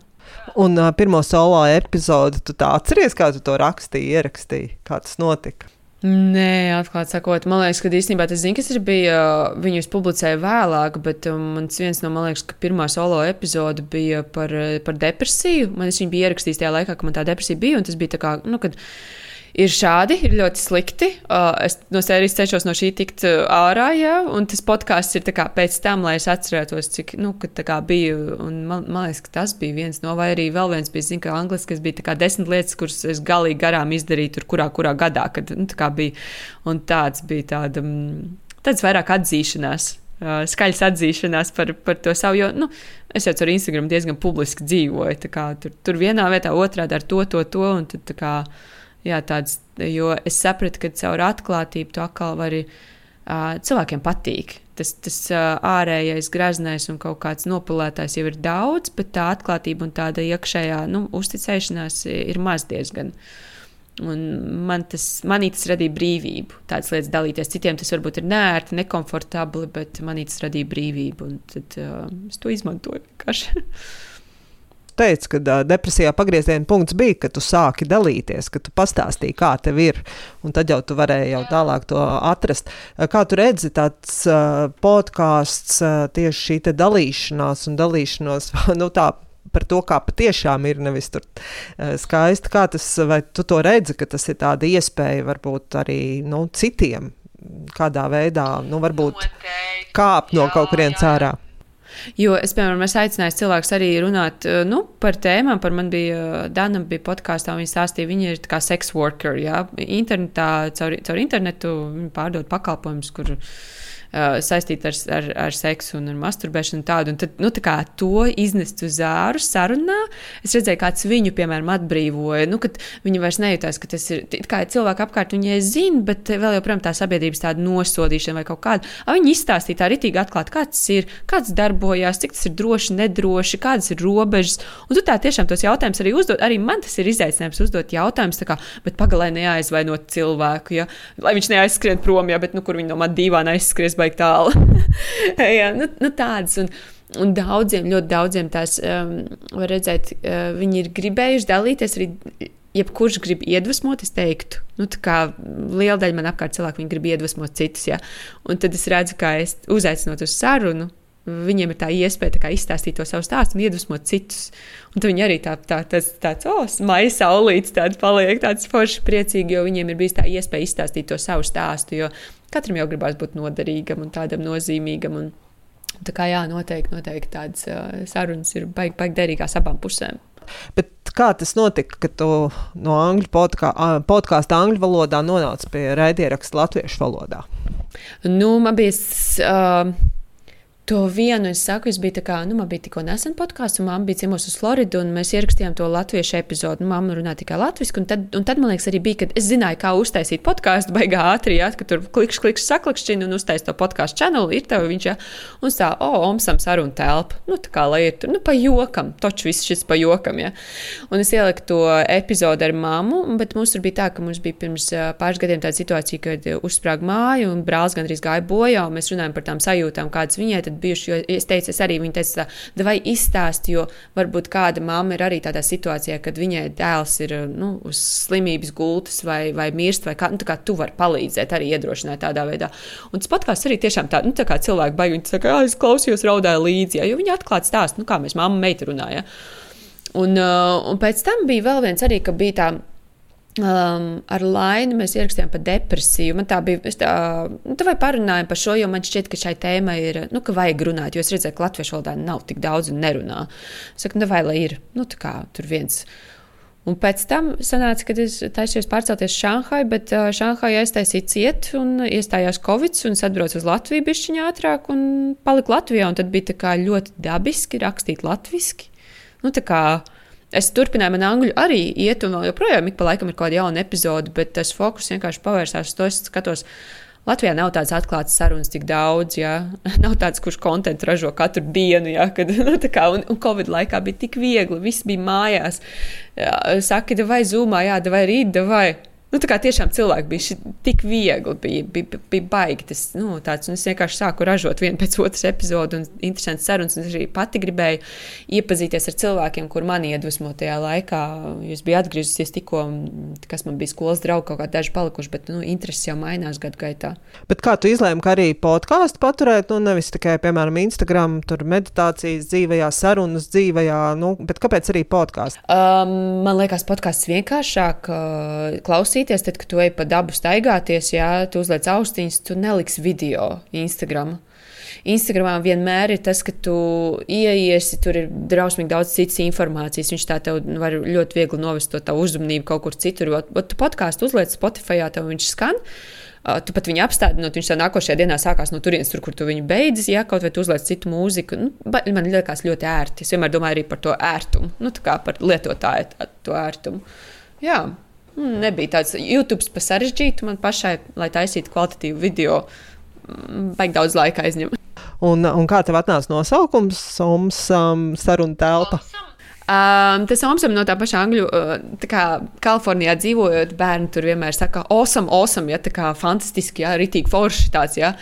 Un uh, pirmo solo epizodi, tu tā atceries, kā tu to rakstīji, ierakstīji, kā tas notika? Nē, atklāti sakot, man liekas, ka īstenībā tas zina, kas ir bija. Viņus publicēja vēlāk, bet um, mans viens no, man liekas, ka pirmā solo epizode bija par, par depresiju. Man viņa bija ierakstījusi tajā laikā, kad man tā depresija bija, tas bija tā kā, nu, kad ir šādi, ir ļoti slikti. Uh, es no sērijas cenšos no šī tikt uh, ārā, jā, un tas podkāsts ir pēc tam, lai es atcerētos, cik nu, biju. Un man, man liekas, ka tas bija viens no, vai arī vēl viens bija, zinu, ka angliski, kas bija desmit lietas, kuras es galīgi garām izdarīju, tur kurā, kurā gadā, kad nu, bija. Un tāds bija tāda, mm, tāds vairāk atzīšanās. Uh, skaļas atzīšanās par, par to savu. Jo, nu, es jau ar Instagram diezgan publiski dzīvoju. Kā, tur, tur vienā vietā, otrā dara to, to, to. Tad, kā, jā, tāds, jo es sapratu, ka caur atklātību to atkal var arī uh, cilvēkiem patīk. Tas, tas uh, ārējais, graznais un kaut kāds nopulētājs jau ir daudz, bet tā atklātība un tāda iekšējā nu, uzticēšanās ir maz diezgan. Un man tas, manī tas radīja brīvību. Tādas lietas dalīties. Citiem tas varbūt ir nērti, nekomfortabli, bet manī tas radīja brīvību. Un tad uh, es to izmantoju vienkārši. teici, ka uh, depresijā pagrieziena punkts bija, ka tu sāki dalīties, ka tu pastāstīji, kā tev ir, un tad jau tu varēji jau tālāk to atrast. Kā tu redzi, tāds uh, podkāsts, uh, tieši šī dalīšanās un dalīšanos, nu tā par to, kā patiešām ir nevis tur skaisti. Kā tas, vai tu to redzi, ka tas ir tāda iespēja varbūt arī nu, citiem kādā veidā, nu, varbūt kāpt no kaut kurienes ārā? Jo es, piemēram, es aicināju cilvēkus arī runāt eh, nu, par tēmām. Par man bija eh, Dana, bija podkāstā, viņa stāstīja, viņa ir kā sex worker, jā, internetā, caur, caur internetu pārdod pakalpojumus, kur uh, saistīta ar, ar, ar seksu un ar masturbēšanu. Tādu, un tad, nu, tā kā to iznest uz āru sarunā, es redzēju, kāds viņu, piemēram, atbrīvoja. Nu, viņi vairs nejūtās, ka tas ir kā cilvēki apkārt, viņi zina, bet vēl joprojām tā sabiedrības tāda nosodīšana vai kaut kāda. Viņi izstāstīja tā ritīgi atklāti, kāds ir, kāds darbojās, cik tas ir droši, nedroši, kādas ir robežas. Un tu tā tiešām tos jautājumus arī uzdod. Arī man tas ir izaicinājums uzdot jautājumus, kā, bet pagalē neaizvainot cilvēku, ja? lai viņš neaizskrien prom, ja, bet nu, kur viņi no man dīvāna aizskries baigi tālu. jā, nu, nu tādas. Un, un daudziem, ļoti daudziem tās um, var redzēt, uh, viņi ir gribējuši dalīties arī. Jebkurš grib iedvesmot, es teiktu, nu, kā liela daļa man apkārt cilvēku, grib iedvesmot citus. Ja? Un tad es redzu, kā es uzaicinot uz sarunu, viņiem ir tā iespēja tā izstāstīt to savu stāstu un iedvesmot citus. Un viņi arī tā, tā, tas, tāds, oh, maija saulīts, tāds paliek tāds forši priecīgi, jo viņiem ir bijis tā iespēja izstāstīt to savu stāstu. Jo katram jau gribās būt noderīgam un tādam nozīmīgam. Un, tā kā jā, noteikti, noteikti tādas uh, sarunas ir baigi, baigi derīgās abām pusēm. Bet kā tas notika, ka tu no angļu podkā, podkāstu angļu valodā nonāci pie raidierakstu latviešu valodā? Nu, man bija. Uh To vienu es saku, es biju tā kā, nu, man bija tikko nesen podkāsts, un mamma bija ciemos uz Floridu, un mēs ierakstījām to latviešu epizodu. Nu, mamma runā tikai latviešu, un tad, un tad, man liekas, arī bija, kad es zināju, kā uztaisīt podkāstu, baigā ātri, ja, ka tur klikšķi, klikšķi, saklikšķi, un uztaisīt to podkāstu channelu, ir tev viņš, ja, un tā, o, oh, omsam saruna telpa, nu, tā kā, lai ir tur, nu, pa jokam, toč viss šis pa jokam, ja. Un es ieliku to epizodu ar mammu, bet mums tur bija tā, ka mums bija pirms pāris gadiem tāda situācija, kad uzsprāga māja, un brālis gandrīz gāja bojā, un mēs runājam par tām sajūtām, kādas viņai tad bijuši. Jo es teicu, es arī viņai teicu, vai izstāst, jo varbūt kāda mamma ir arī tādā situācijā, kad viņai dēls ir nu, uz slimības gultas vai, vai mirst, vai kā, nu, kā tu vari palīdzēt, arī iedrošināt tādā veidā. Un tas podkāsts arī tiešām tā, nu, tā kā cilvēki baigi, viņi saka, ah, es klausījos, raudāju līdzi, ja, jo viņi atklāti stāst, nu, kā mēs mamma meita runājam. Un, uh, un pēc tam bija vēl viens arī, ka bija tā Um, ar Lainu mēs ierakstījām par depresiju. Man tā bija. Tā, nu, tā vai parunājām par šo, jo man šķiet, ka šai tēmai ir. Nu, ka vajag runāt, jo es redzēju, ka latviešu valodā nav tik daudz un nerunā. Es saku, nu, vai lai ir. Nu, kā, tur viens. Un pēc tam sanāca, ka es taisījos pārcelties Šanhai, bet uh, Šanhai aiztaisīja ciet un iestājās Covid, un es atbraucu uz Latviju bišķiņā ātrāk un paliku Latvijā. Un tad bija ļoti dabiski rakstīt latviski. Nu, tā kā Es turpināju, man angļu arī iet, un vēl joprojām ik pa laikam ir kaut kāda jauna epizode, bet tas fokus vienkārši pavērsās uz to, es skatos. Latvijā nav tādas atklātas sarunas tik daudz, ja nav tāds, kurš kontekstu ražo katru dienu, ja, kad, nu, kā, un, un Covid laikā bija tik viegli, viss bija mājās. Jā, saka, vai zūmā, jā, vai rīt, vai. Nu, tā kā tiešām cilvēki bija tik viegli, bija, bija, bija baigi. Tas, nu, tāds, es vienkārši sāku ražot vienu pēc otras epizodes, un interesants sarunas. Es arī pati gribēju iepazīties ar cilvēkiem, kur man iedvesmo tajā laikā. Jūs bijat atgriezusies tikko, kas man bija skolas draugi, kaut kādi daži palikuši, bet nu, intereses jau mainās gadu gaitā. Bet kā tu izlēmi, ka arī podkāstu paturēt, nu nevis tikai, piemēram, Instagram, tur meditācijas dzīvajā, sarunas dzīvajā, nu, bet kāpēc arī podkāstu? Um, man liekas, podkāsts vienkāršāk uh, klausīt klausīties, tad, kad tu ej pa dabu staigāties, jā, tu uzliec austiņas, tu neliksi video Instagram. Instagramā vienmēr ir tas, ka tu ieiesi, tur ir drausmīgi daudz citas informācijas. Viņš tā tev var ļoti viegli novest to tavu uzmanību kaut kur citur. Bet tu podkāstu uzliec Spotify, tev viņš skan. Tu pat viņu apstādinot, viņš tā nākošajā dienā sākās no turienes, tur, kur tu viņu beidzi, ja kaut vai tu uzliec citu mūziku. Nu, man liekas ļoti ērti. Es vienmēr domāju par to ērtumu, nu, kā par lietotāju to ērtumu. Jā. Mm, nebija tāds YouTube pa sarežģītu man pašai, lai taisītu kvalitatīvu video. Baigi mm, daudz laika aizņem. Un, un kā tev atnāca nosaukums Somas um, saruna telpa? Awesome. Um, tas omsam no tā paša angļu, uh, tā kā Kalifornijā dzīvojot, bērni tur vienmēr saka, awesome, awesome, ja tā kā fantastiski, ja ritīgi forši tāds, ja.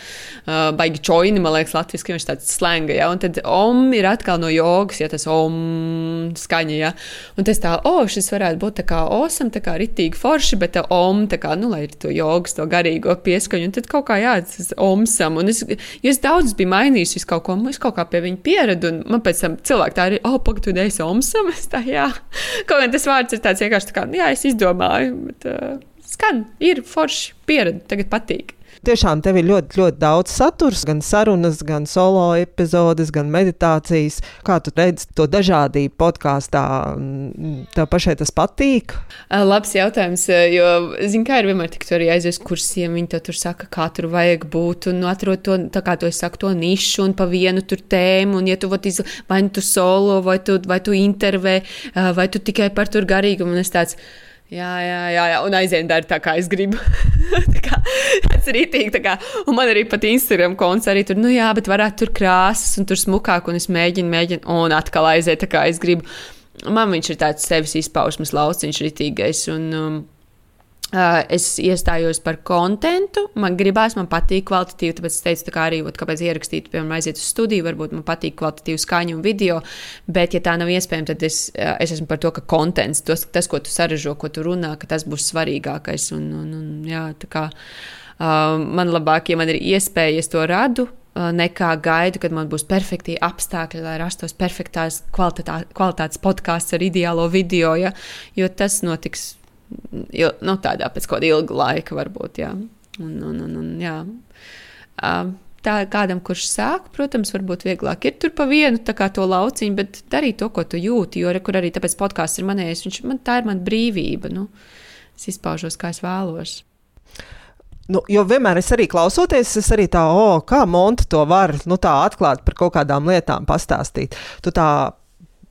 Uh, baigi čoini, man liekas, latviski viņš tāds slēnga, ja. Un tad om ir atkal no jogas, ja tas om skaņa, ja. Un tas tā, o, oh, šis varētu būt tā kā awesome, tā kā ritīgi forši, bet tā om, tā kā, nu, lai ir to jogas, to garīgo pieskaņu, un tad kaut kā jā, tas omsam, un es, jo es daudz biju mainījis visu kaut ko, es kaut kā pie viņa pieradu, un man pēc tam cilvēki tā arī, o, oh, pagad, tu esi omsam, esam. Es tā, jā, kaut kā tas vārds ir tāds vienkārši tā kā, jā, es izdomāju, bet uh, skan, ir forši pieredze, tagad patīk. Tiešām tev ir ļoti, ļoti daudz saturs, gan sarunas, gan solo epizodes, gan meditācijas. Kā tu redzi to dažādību podkāstā? Tev pašai tas patīk? Labs jautājums, jo, zini, kā ir vienmēr tik arī aizies kursiem, viņi to tur saka, kā tur vajag būt un atrod to, tā kā to es saku, to nišu un pa vienu tur tēmu, un ja tu iz, vai nu tu solo, vai tu, vai tu intervē, vai tu tikai par tur garīgumu, un es tāds. Jā, jā, jā, jā. un aizēju darīt tā, kā es gribu. tā kā, tas ir. Tā kā, un man arī pat Instagram konts arī tur, nu jā, bet varētu tur krāsas un tur smukāk, un es mēģinu, mēģinu, un atkal aiziet tā, kā es gribu. Man viņš ir tāds sevis izpausmes lauciņš rītīgais. Un, um, Uh, es iestājos par kontentu, man gribās, man patīk kvalitatīvi, tāpēc es teicu, tā arī, ot, kāpēc ierakstīt, piemēram, aiziet uz studiju, varbūt man patīk kvalitatīva skaņa un video, bet, ja tā nav iespējama, tad es, es esmu par to, ka kontents, tos, tas, ko tu saražo, ko tu runā, ka tas būs svarīgākais. Un, un, un, jā, kā, uh, man labāk, ja man ir iespēja, es to radu, nekā gaidu, kad man būs perfekti apstākļi, lai rastos perfektās kvalitā, kvalitātes podkāsts ar ideālo video, ja? jo tas notiks il, nu, tādā pēc kāda ilga laika, varbūt. Jā. Un, un, un, un, jā. Tā kādam, kurš sāk, protams, varbūt vieglāk ir tur pa vienu to lauciņu, bet darīt to, ko tu jūti. Jo, kur arī tāpēc podkāsts ir manējis, viņš man, tā ir mana brīvība. Nu, es izpaužos, kā es vēlos. Nu, jo vienmēr es arī klausoties, es arī tā, oh, kā monta to var nu, tā atklāt par kaut kādām lietām, pastāstīt. Tu tā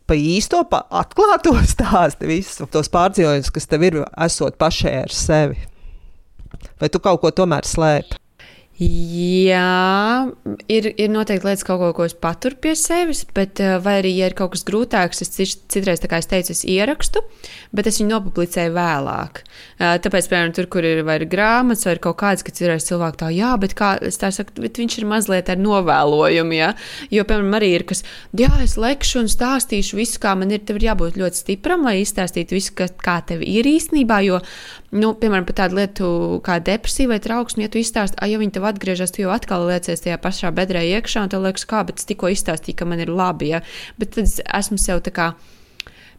pa īsto, pa atklāto stāsti visus tos pārdzīvojumus, kas tev ir esot pašai ar sevi. Vai tu kaut ko tomēr slēpi? Jā, ir, ir noteikti lietas, kaut ko, ko es paturu pie sevis, bet eh, vai arī, ja ir kaut kas grūtāks, es citreiz, kā es teicu, es ierakstu, bet es viņu nopublicēju vēlāk. Eh, tāpēc, piemēram, tur, kur ir vai ir grāmatas, vai ir kaut kāds, ka citreiz cilvēki tā, jā, bet, kā, tā saku, bet viņš ir mazliet ar novēlojumu, jā. Jo, piemēram, arī ir kas, jā, es lekšu un stāstīšu visu, kā man ir, tev ir jābūt ļoti stipram, lai izstāstītu visu, kas, kā tev ir īstenībā, jo, nu, piemēram, par tādu lietu kā depresija vai trauksme, ja tu izstāsti, ja viņi tev atgriežas, tu jau atkal liecies tajā pašā bedrē iekšā, un tev liekas, kā, bet es tikko izstāstīju, ka man ir labi. Ja? Bet tad es esmu sev tā kā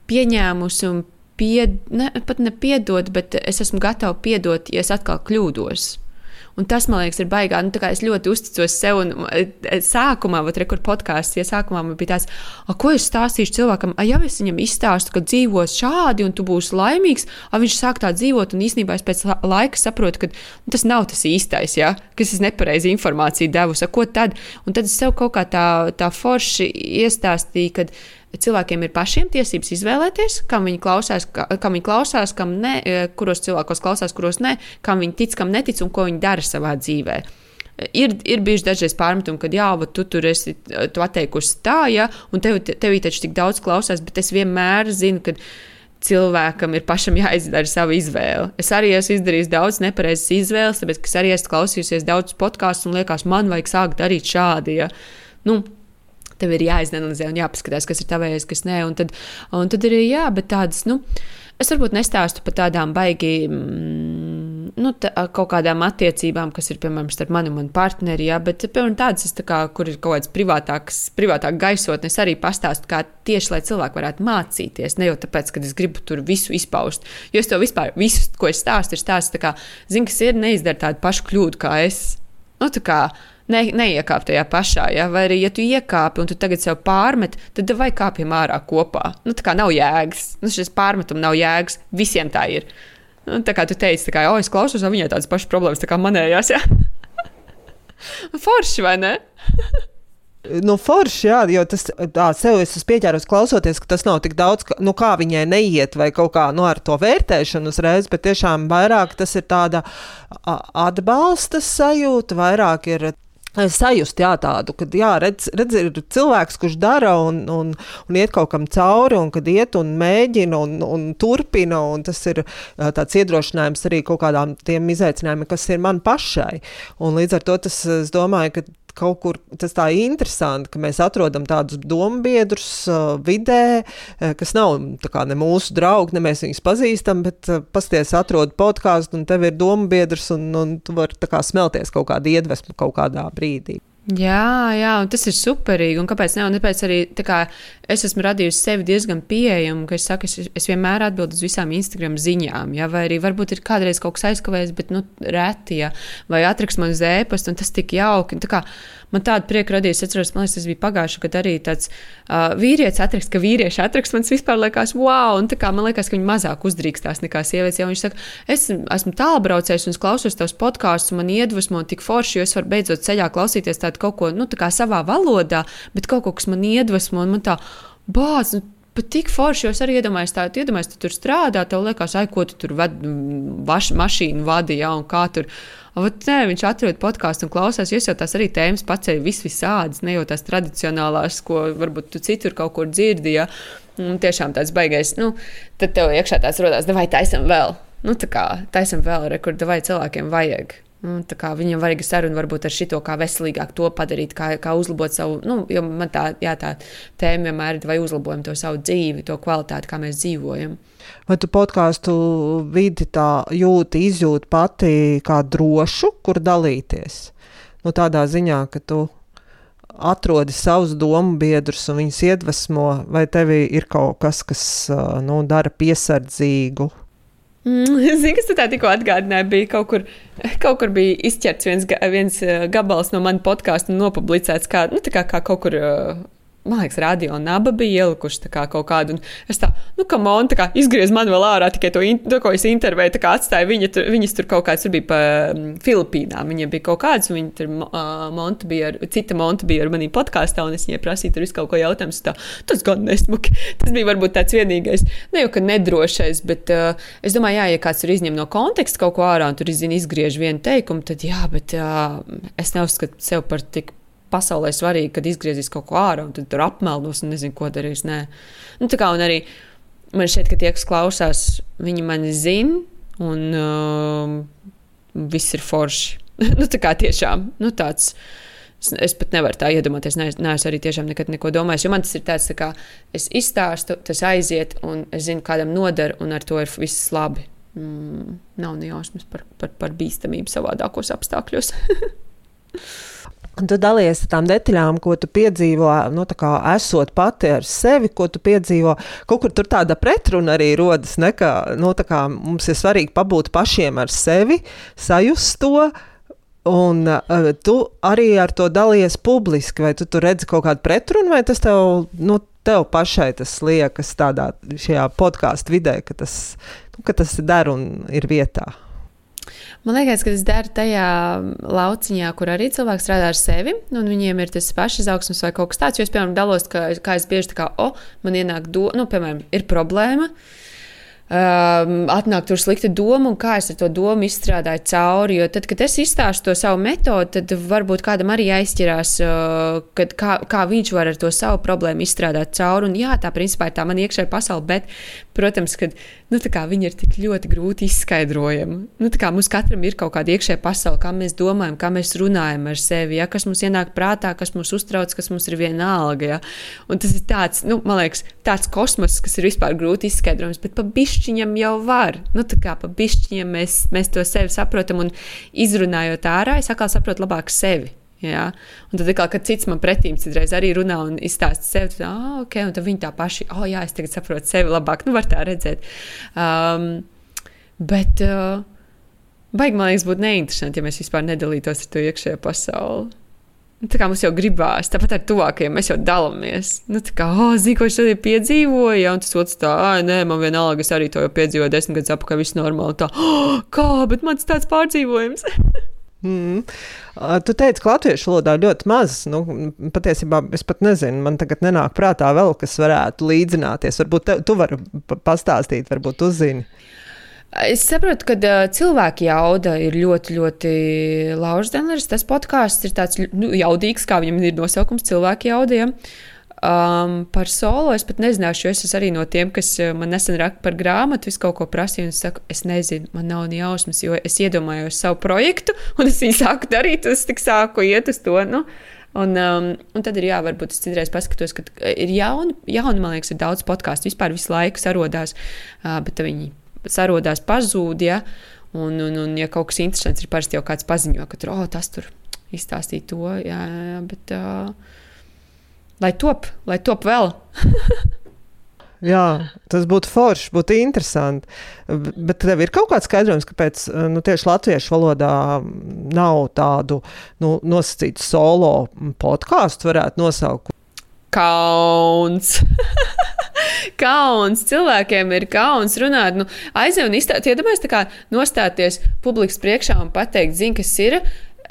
pieņēmusi un pied, ne, pat nepiedot, bet es esmu gatava piedot, ja es atkal kļūdos. Un tas, man liekas, ir baigā. Nu, es ļoti uzticos sev. Un, e, sākumā, vat, re, kur podkāsts, ja sākumā man bija tāds, ko es stāstīšu cilvēkam, a, ja es viņam izstāstu, ka dzīvos šādi un tu būsi laimīgs, a, viņš sāk tā dzīvot. Un īsnībā es pēc laika saprotu, ka nu, tas nav tas īstais, ja? ka es nepareizi informāciju devusi. Ko tad? Un tad es sev kaut kā tā, tā forši iestāstīju, ka cilvēkiem ir pašiem tiesības izvēlēties, kam viņi klausās, kam viņi klausās, kam ne, e, kuros cilvēkos klausās, kuros ne, kam viņi tic, kam netic un ko viņi dara savā dzīvē. Ir, ir bijuši dažreiz pārmetumi, ka, jā, tu tur esi tu atteikusi tā, ja, un tev, tev taču tik daudz klausās, bet es vienmēr zinu, ka cilvēkam ir pašam jāizdara sava izvēle. Es arī esmu izdarījis daudz nepareizas izvēles, tāpēc, ka es arī esmu klausījusies daudz podkāstu un liekas, man vajag sākt darīt šādi. Ja. Nu, tev ir jāizanalizē un jāpaskatās, kas ir tavējais, kas nē. Un tad, un tad arī, jā, bet tādas, nu, es varbūt nestāstu par tādām baigi, mm, nu, tā, kaut kādām attiecībām, kas ir, piemēram, starp mani un manu partneri, jā, bet, piemēram, tādas, kā, kur ir kaut kāds privātāks, privātāk gaisotnes, arī pastāstu, kā tieši, lai cilvēki varētu mācīties, ne jau tāpēc, ka es gribu tur visu izpaust, jo es to vispār, visu, ko es stāstu, ir stāsts, tā kā, zinu, kas ir, neizdara tādu pašu kļūdu kā es. Nu, tā kā, ne, neiekāp tajā pašā. Ja? Vai arī, ja tu iekāpi un tu tagad sev pārmet, tad vai kāpjam ārā kopā. Nu, tā kā nav jēgas. Nu, šis pārmetums nav jēgas. Visiem tā ir. Nu, tā kā tu teici, ka, oh, es klausos, un viņai tādas pašas problēmas kā manējās. Ja? Forši, vai ne? Nu, forši, jā, jo tas tā, sev es esmu pieķēries klausoties, ka tas nav tik daudz, ka, nu, kā viņai neiet vai kaut kā nu, ar to vērtēšanu uzreiz, bet tiešām vairāk tas ir tāda atbalsta sajūta, vairāk ir sajust jā, tādu, ka jā, redz, redz, ir cilvēks, kurš dara un, un, un iet kaut kam cauri, un kad iet un mēģina un, un turpina, un tas ir tāds iedrošinājums arī kaut kādām tiem izaicinājumiem, kas ir man pašai. Un līdz ar to tas, es domāju, ka kaut kur tas tā interesanti, ka mēs atrodam tādus dombiedrus uh, vidē, uh, kas nav kā, ne mūsu draugi, ne mēs viņus pazīstam, bet uh, pasties atrod podkāstu un tev ir dombiedrs un, un tu vari kā, smelties kaut kādu iedvesmu kaut kādā brīdī. Jā, jā, un tas ir superīgi. Un kāpēc ne? Un tāpēc arī tā kā, es esmu radījusi sevi diezgan pieejamu, ka es saku, es, es vienmēr atbildu uz visām Instagram ziņām. Ja? Vai arī varbūt ir kādreiz kaut kas aizkavējies, bet nu, reti, ja? vai atrakst man uz ēpastu, un tas tik jauki. Tā kā, man tādu prieku radījis. Es atceros, man liekas, tas bija pagājuši, kad arī tāds uh, vīrietis atrakst, ka vīrieši atrakst, man vispār liekas, wow, un tā kā man liekas, ka viņi mazāk uzdrīkstās nekā sievietes. Ja viņš saka, es esmu tālbraucējs un klausos tavus podkāstus, man iedvesmo tik forši, jo es varu beidzot ceļā klausīties tādu kaut ko, nu, savā valodā, bet kaut ko, kas man iedvesmo, un man tā, bāz, nu, pat tik forši, jo es arī iedomājos, tā, iedomājos, tu tur strādā, tev liekas, ai, ko tu tur ved, vaš, mašīnu vadīji, ja, un kā tur. Vat, nē, viņš atrod podkāstu un klausās. Es jau tās arī tēmas pacēlu vis visādas, ne jau tās tradicionālās, ko varbūt tu citur kaut kur dzirdēji. Ja? Un tiešām tāds baigais, nu, tad tev iekšā tāds rodās, vai taisam vēl. Nu, tā kā taisam vēl, re, kur vai cilvēkiem vajag. Nu, viņam vajag sarunu varbūt ar šito, kā veselīgāk to padarīt, kā, kā uzlabot savu, nu, jo man tā, jā, tā tēma vienmēr ir, vai uzlabojam to savu dzīvi, to kvalitāti, kā mēs dzīvojam. Vai tu podkāstu vidi tā jūti, izjūti pati kā drošu, kur dalīties? Nu, tādā ziņā, ka tu atrodi savus domu biedrus un viņus iedvesmo, vai tev ir kaut kas, kas nu, dara piesardzīgu? Mm, Zini, kas tā tikko atgādināja? Bija kaut kur, kaut kur bija izķerts viens, viens gabals no manas podkāstu un nopublicēts kā, nu, kā, kā kaut kur man liekas, radio naba bija ielikuši kā kaut kādu. Es tā, nu, kā monēta, kā izgriež man vēl ārā tikai to, to ko es intervēju, tā kā atstāju viņa, tur, viņas tur kaut kāds, tur bija pa um, Filipīnām. Viņa bija kaut kāds, un viņa tur uh, monta bija ar, cita monta bija ar manī podkāstā, un es viņai prasīju tur visu kaut ko jautājumu. Tā, tas gan nesmuki. Tas bija varbūt tāds vienīgais, ne jau ka nedrošais, bet uh, es domāju, jā, ja kāds tur izņem no konteksta kaut ko ārā, un tur izzina, izgriež vienu teikumu, tad jā, bet uh, es neuzskatu sev par tik pasaulē svarīgi, kad izgriezīs kaut ko ārā un tad tur apmelnos un nezinu, ko darīs. Nē. Nu, tā kā arī man šķiet, ka tie, kas klausās, viņi mani zina un uh, viss ir forši. nu, tā kā tiešām nu, tāds. Es, es pat nevaru tā iedomāties. Nē, ne, es arī tiešām nekad neko domāju. Jo man tas ir tāds, tā kā es izstāstu, tas aiziet, un es zinu, kādam noder, un ar to ir viss labi. Mm, nav nejausmas par, par, par bīstamību savādākos apstākļos. Tu dalies ar tām detaļām, ko tu piedzīvo, nu, kā esot pati ar sevi, ko tu piedzīvo. Kaut kur tur tāda pretruna arī rodas, ne, ka nu, kā mums ir svarīgi pabūt pašiem ar sevi, sajust to. Un uh, tu arī ar to dalies publiski, vai tu tur redzi kaut kādu pretrunu, vai tas tev, nu, tev pašai tas liekas tādā podkāstu vidē, ka tas, nu, ka tas der un ir vietā. Man liekas, ka tas dara tajā lauciņā, kur arī cilvēks strādā ar sevi, un viņiem ir tas pašs izaugsmes vai kaut kas tāds. Jo es, piemēram, dalos, ka, kā es bieži tā kā, o, oh, man ienāk doma, nu, piemēram, ir problēma. Um, atnāk tur slikta doma, un kā es ar to domu izstrādāju cauri. Jo tad, kad es izstāstu to savu metodi, tad varbūt kādam arī aizķirās, uh, kad, kā, kā viņš var ar to savu problēmu izstrādāt cauri. Un, jā, tā principā ir tā man iekšējā pasaule, bet, protams, ka nu, viņi ir tik ļoti grūti izskaidrojami. Nu, mums katram ir kaut kāda iekšējā pasaule, kā mēs domājam, kā mēs runājam ar sevi, ja? kas mums ienāk prātā, kas mūs uztrauc, kas mums ir vienalga. Ja? Un tas ir tāds, nu, man liekas, tāds kosmos, kas ir vispār grūti izskaidrojams, bet pa bišķiņam jau var. Nu, kā pa bišķiņam mēs, mēs to sevi saprotam un izrunājot ārā, es atkal saprotu labāk sevi. Ja? Un tad, kā, kad cits man pretī citreiz arī runā un izstāsta sevi, tad, ah, ok, un tad viņi tā paši, oh, jā, es tagad saprotu sevi labāk, nu, var tā redzēt. Um, bet, uh, baigi, man liekas, būtu neinteresanti, ja mēs vispār nedalītos ar to iekšējo pasauli. Nu, tā kā mums jau gribās, tāpat ar tuvākajiem mēs jau dalāmies. Nu, tā kā, oh, zinu, ko es šodien piedzīvoju, ja, un tas otrs tā, ah, nē, man vienalga, es arī to jau piedzīvoju desmit gadus atpakaļ, viss normāli. Tā, oh, kā, bet man tas tāds pārdzīvojums. Mm. Tu teici, ka latviešu valodā ļoti maz. Nu, patiesībā es pat nezinu, man tagad nenāk prātā vēl, kas varētu līdzināties. Varbūt te, tu vari pastāstīt, varbūt uzzini. Es saprotu, ka uh, cilvēka jauda ir ļoti, ļoti laužzenlers. Tas podkāsts ir tāds nu, jaudīgs, kā viņam ir nosaukums cilvēka jaudiem. Um, par solo es pat nezināšu, jo es esmu arī no tiem, kas man nesen raksta par grāmatu, visu kaut ko prasīju, un es saku, es nezinu, man nav ne jausmas, jo es iedomājos savu projektu, un es viņu sāku darīt, un es tik sāku iet uz to. Nu, Un, um, un tad ir jā, varbūt es citreiz paskatos, ka ir jauni, jauni man liekas, ir daudz podkāstu. Vispār visu laiku sarodās, uh, bet viņi sarodās, pazūd. Ja? Un, un, un, ja kaut kas interesants ir, parasti jau kāds paziņo, ka tur, oh, tas tur izstāstīja to. Jā, bet, uh, lai top, lai top vēl. Jā, tas būtu forši, būtu interesanti. Bet tev ir kaut kāds skaidrojums, kāpēc nu, tieši latviešu valodā nav tādu nu, nosacītu solo podkāstu, varētu nosaukt. Kauns! kauns. Cilvēkiem ir kauns runāt. Nu, Aizej un izstāties, iedomājieties, tā kā nostāties publikas priekšā un pateikt, zini, kas ir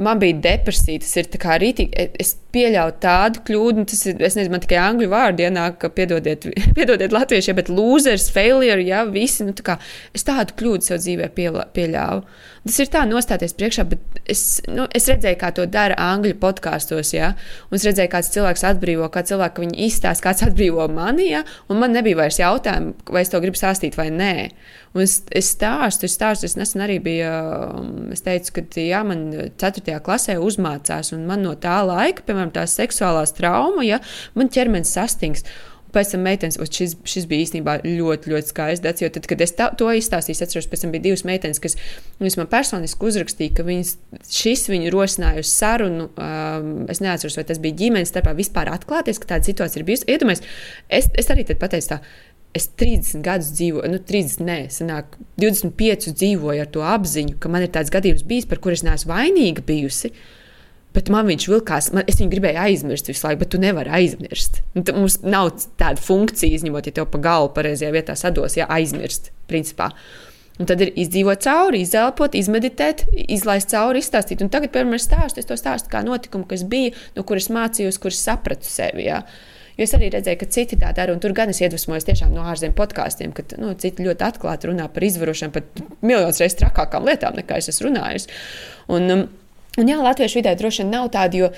man bija depresija. Tas ir kā rītīgi. E, es pieļauju tādu kļūdu, tas ir, es nezinu, man tikai angļu vārdi ienāk, ka piedodiet, piedodiet latvieši, bet losers, failure, jā, visi. Nu, tā kā, es tādu kļūdu sev dzīvē pieļāvu. Tas ir tā nostāties priekšā, bet es, nu, es redzēju, kā to dara angļu podkāstos, ja? un es redzēju, kāds cilvēks atbrīvo, kā cilvēks viņu izstāsta, kāds atbrīvo mani, ja? un man nebija vairs jautājumu, vai es to gribu stāstīt vai nē. Un es, es stāstu, es stāstu, es nesen arī biju, um, es teicu, ka, jā, man 4. klasē uzmācās, un man no tā laika, piemēram, tās seksuālās traumas, ja, man ķermenis sastingst. Pēc tam meitenes, šis, šis bija īstenībā ļoti, ļoti skaists dats, jo tad, kad es tā, to izstāstīju, atceros, pēc tam bija divas meitenes, kas man personiski uzrakstīja, ka viņas, šis viņu rosināja uz sarunu. Um, es neatceros, vai tas bija ģimenes starpā vispār atklāties, ka tāda situācija ir bijusi. Iedomājieties, es, es arī pateicu tā es 30 gadus dzīvoju, nu, 30, nē, sanāk, 25 dzīvoju ar to apziņu, ka man ir tāds gadījums bijis, par kuru es neesmu vainīga bijusi. Bet man viņš vilkās, man, es viņu gribēju aizmirst visu laiku, bet tu nevari aizmirst. Nu, mums nav tāda funkcija, izņemot, ja tev pa galvu pareizajā vietā sados, ja aizmirst, principā. Un tad ir izdzīvot cauri, izelpot, izmeditēt, izlaist cauri, izstāstīt. Un tagad, piemēram, stāstu, es to stāstu kā notikumu, kas bija, no kuras mācījos, kuras sapratu sevi. Jā. Jo es arī redzēju, ka citi tā dara, un tur gan es iedvesmojos tiešām no ārzemju podkāstiem, ka nu, citi ļoti atklāti runā par izvarošanu, pat miljonus reizes trakākām lietām, nekā es esmu runājis. Un, um, Un jā, latviešu vidē droši vien nav tāda, jo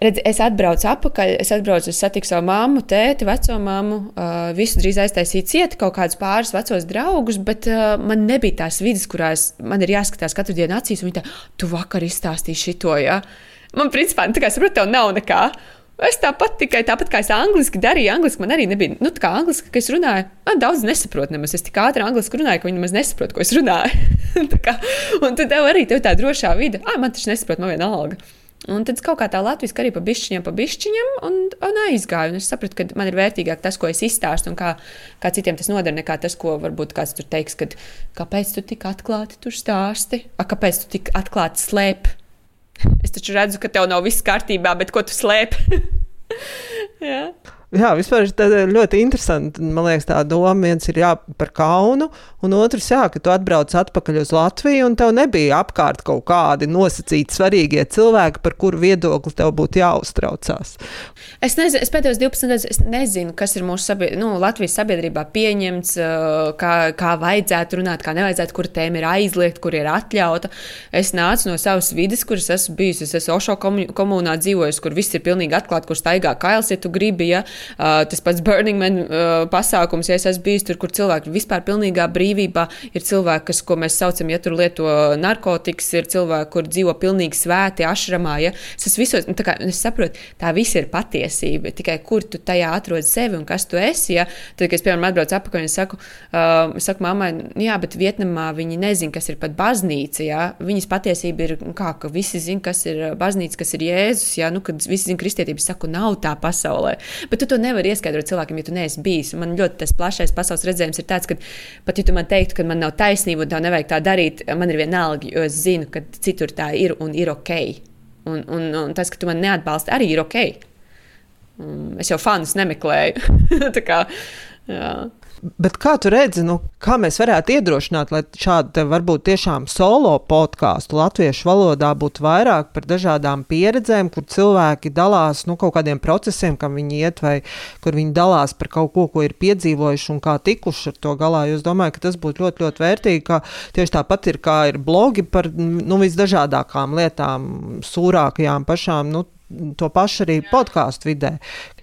redz, es atbraucu atpakaļ, es atbraucu, es satiku savu māmu, tēti, veco māmu, uh, visu drīz aiztaisīju cieti, kaut kādus pāris vecos draugus, bet uh, man nebija tās vidas, kurās man ir jāskatās katru dienu acīs, un viņi tā, tu vakar izstāstīji šito, jā. Ja? Man, principā, tā kā saprotu, tev nav nekā. Es tāpat tikai tāpat kā es angliski darīju, angliski man arī nebija. Nu, tā kā angliski, ka es runāju, man daudz nesaprotu nemaz. Es tik ātri angliski runāju, ka viņi nemaz nesaprot, ko es runāju. kā, un tad tev arī tev tā drošā vide, ah, man taču nesaprot, man viena alga. Un tad kaut kā tā latviešu arī pa bišķiņam, pa bišķiņam, un, un aizgāju. Un es sapratu, ka man ir vērtīgāk tas, ko es izstāstu, un kā, kā citiem tas noder, nekā tas, ko varbūt kāds tur teiks, kad kāpēc tu tik atklāti tur stāsti, A, kāpēc tu tik atklāti slēpi Es taču redzu, ka tev nav viss kārtībā, bet ko tu slēpi? Jā. Jā, vispār ir ļoti interesanti. Man liekas, tā doma viens ir jā, par kaunu, un otrs, jā, ka tu atbrauc atpakaļ uz Latviju, un tev nebija apkārt kaut kādi nosacīti svarīgie cilvēki, par kuru viedokli tev būtu jāuztraucās. Es nezinu, es pēdējos 12 gadus es nezinu, kas ir mūsu sabied... nu, Latvijas sabiedrībā pieņemts, kā, kā vajadzētu runāt, kā nevajadzētu, kur tēma ir aizliegta, kur ir atļauta. Es nācu no savas vidas, kuras esmu bijusi. Es esmu Ošo komunā dzīvojusi, kur viss ir pilnīgi atklāts, kur staigā kails, ja tu gribi. Ja? Tas pats Burning Man pasākums, ja es esmu bijis tur, kur cilvēki ir vispār pilnīgā brīvībā. Ir cilvēki, kas, ko mēs saucam, ja tur lieto narkotikas, ir cilvēki, kur dzīvo pilnīgi svēti, ašramā. Ja? Es, visos, nu, kā, es saprotu, tā viss ir patiesība, tikai kur tu tajā atrod sevi un kas tu esi. Ja? Tad, kad es, piemēram, atbraucu atpakaļ un saku, uh, saku mammai, nu jā, bet Vietnamā viņi nezina, kas ir pat baznīca. Ja? Viņas patiesība ir, nu kā, ka visi zina, kas ir baznīca, kas ir Jēzus. Ja? Nu, kad visi zina kristietības, saku, nav tā pasaulē. Bet tu to nevari ieskaidrot cilvēkam, ja tu neesi bijis. Un man ļoti tas plašais pasaules redzējums ir tāds, ka pat ja tu man teiktu, ka man nav taisnība un tā nevajag tā darīt, man ir vienalga, jo es zinu, ka citur tā ir un ir ok. Un, un, un tas, ka tu man neatbalsti, arī ir ok. Mm, es jau fanus nemeklēju. kā, jā. Bet kā tu redzi, nu, kā mēs varētu iedrošināt, lai šāda varbūt tiešām solo podkāstu latviešu valodā būtu vairāk par dažādām pieredzēm, kur cilvēki dalās nu, kaut kādiem procesiem, kam viņi iet, vai kur viņi dalās par kaut ko, ko ir piedzīvojuši un kā tikuši ar to galā. Es domāju, ka tas būtu ļoti, ļoti vērtīgi. Tieši tāpat ir kā ir blogi par nu, visdažādākām lietām, sūrākajām pašām. Nu, to pašu arī podkāstu vidē.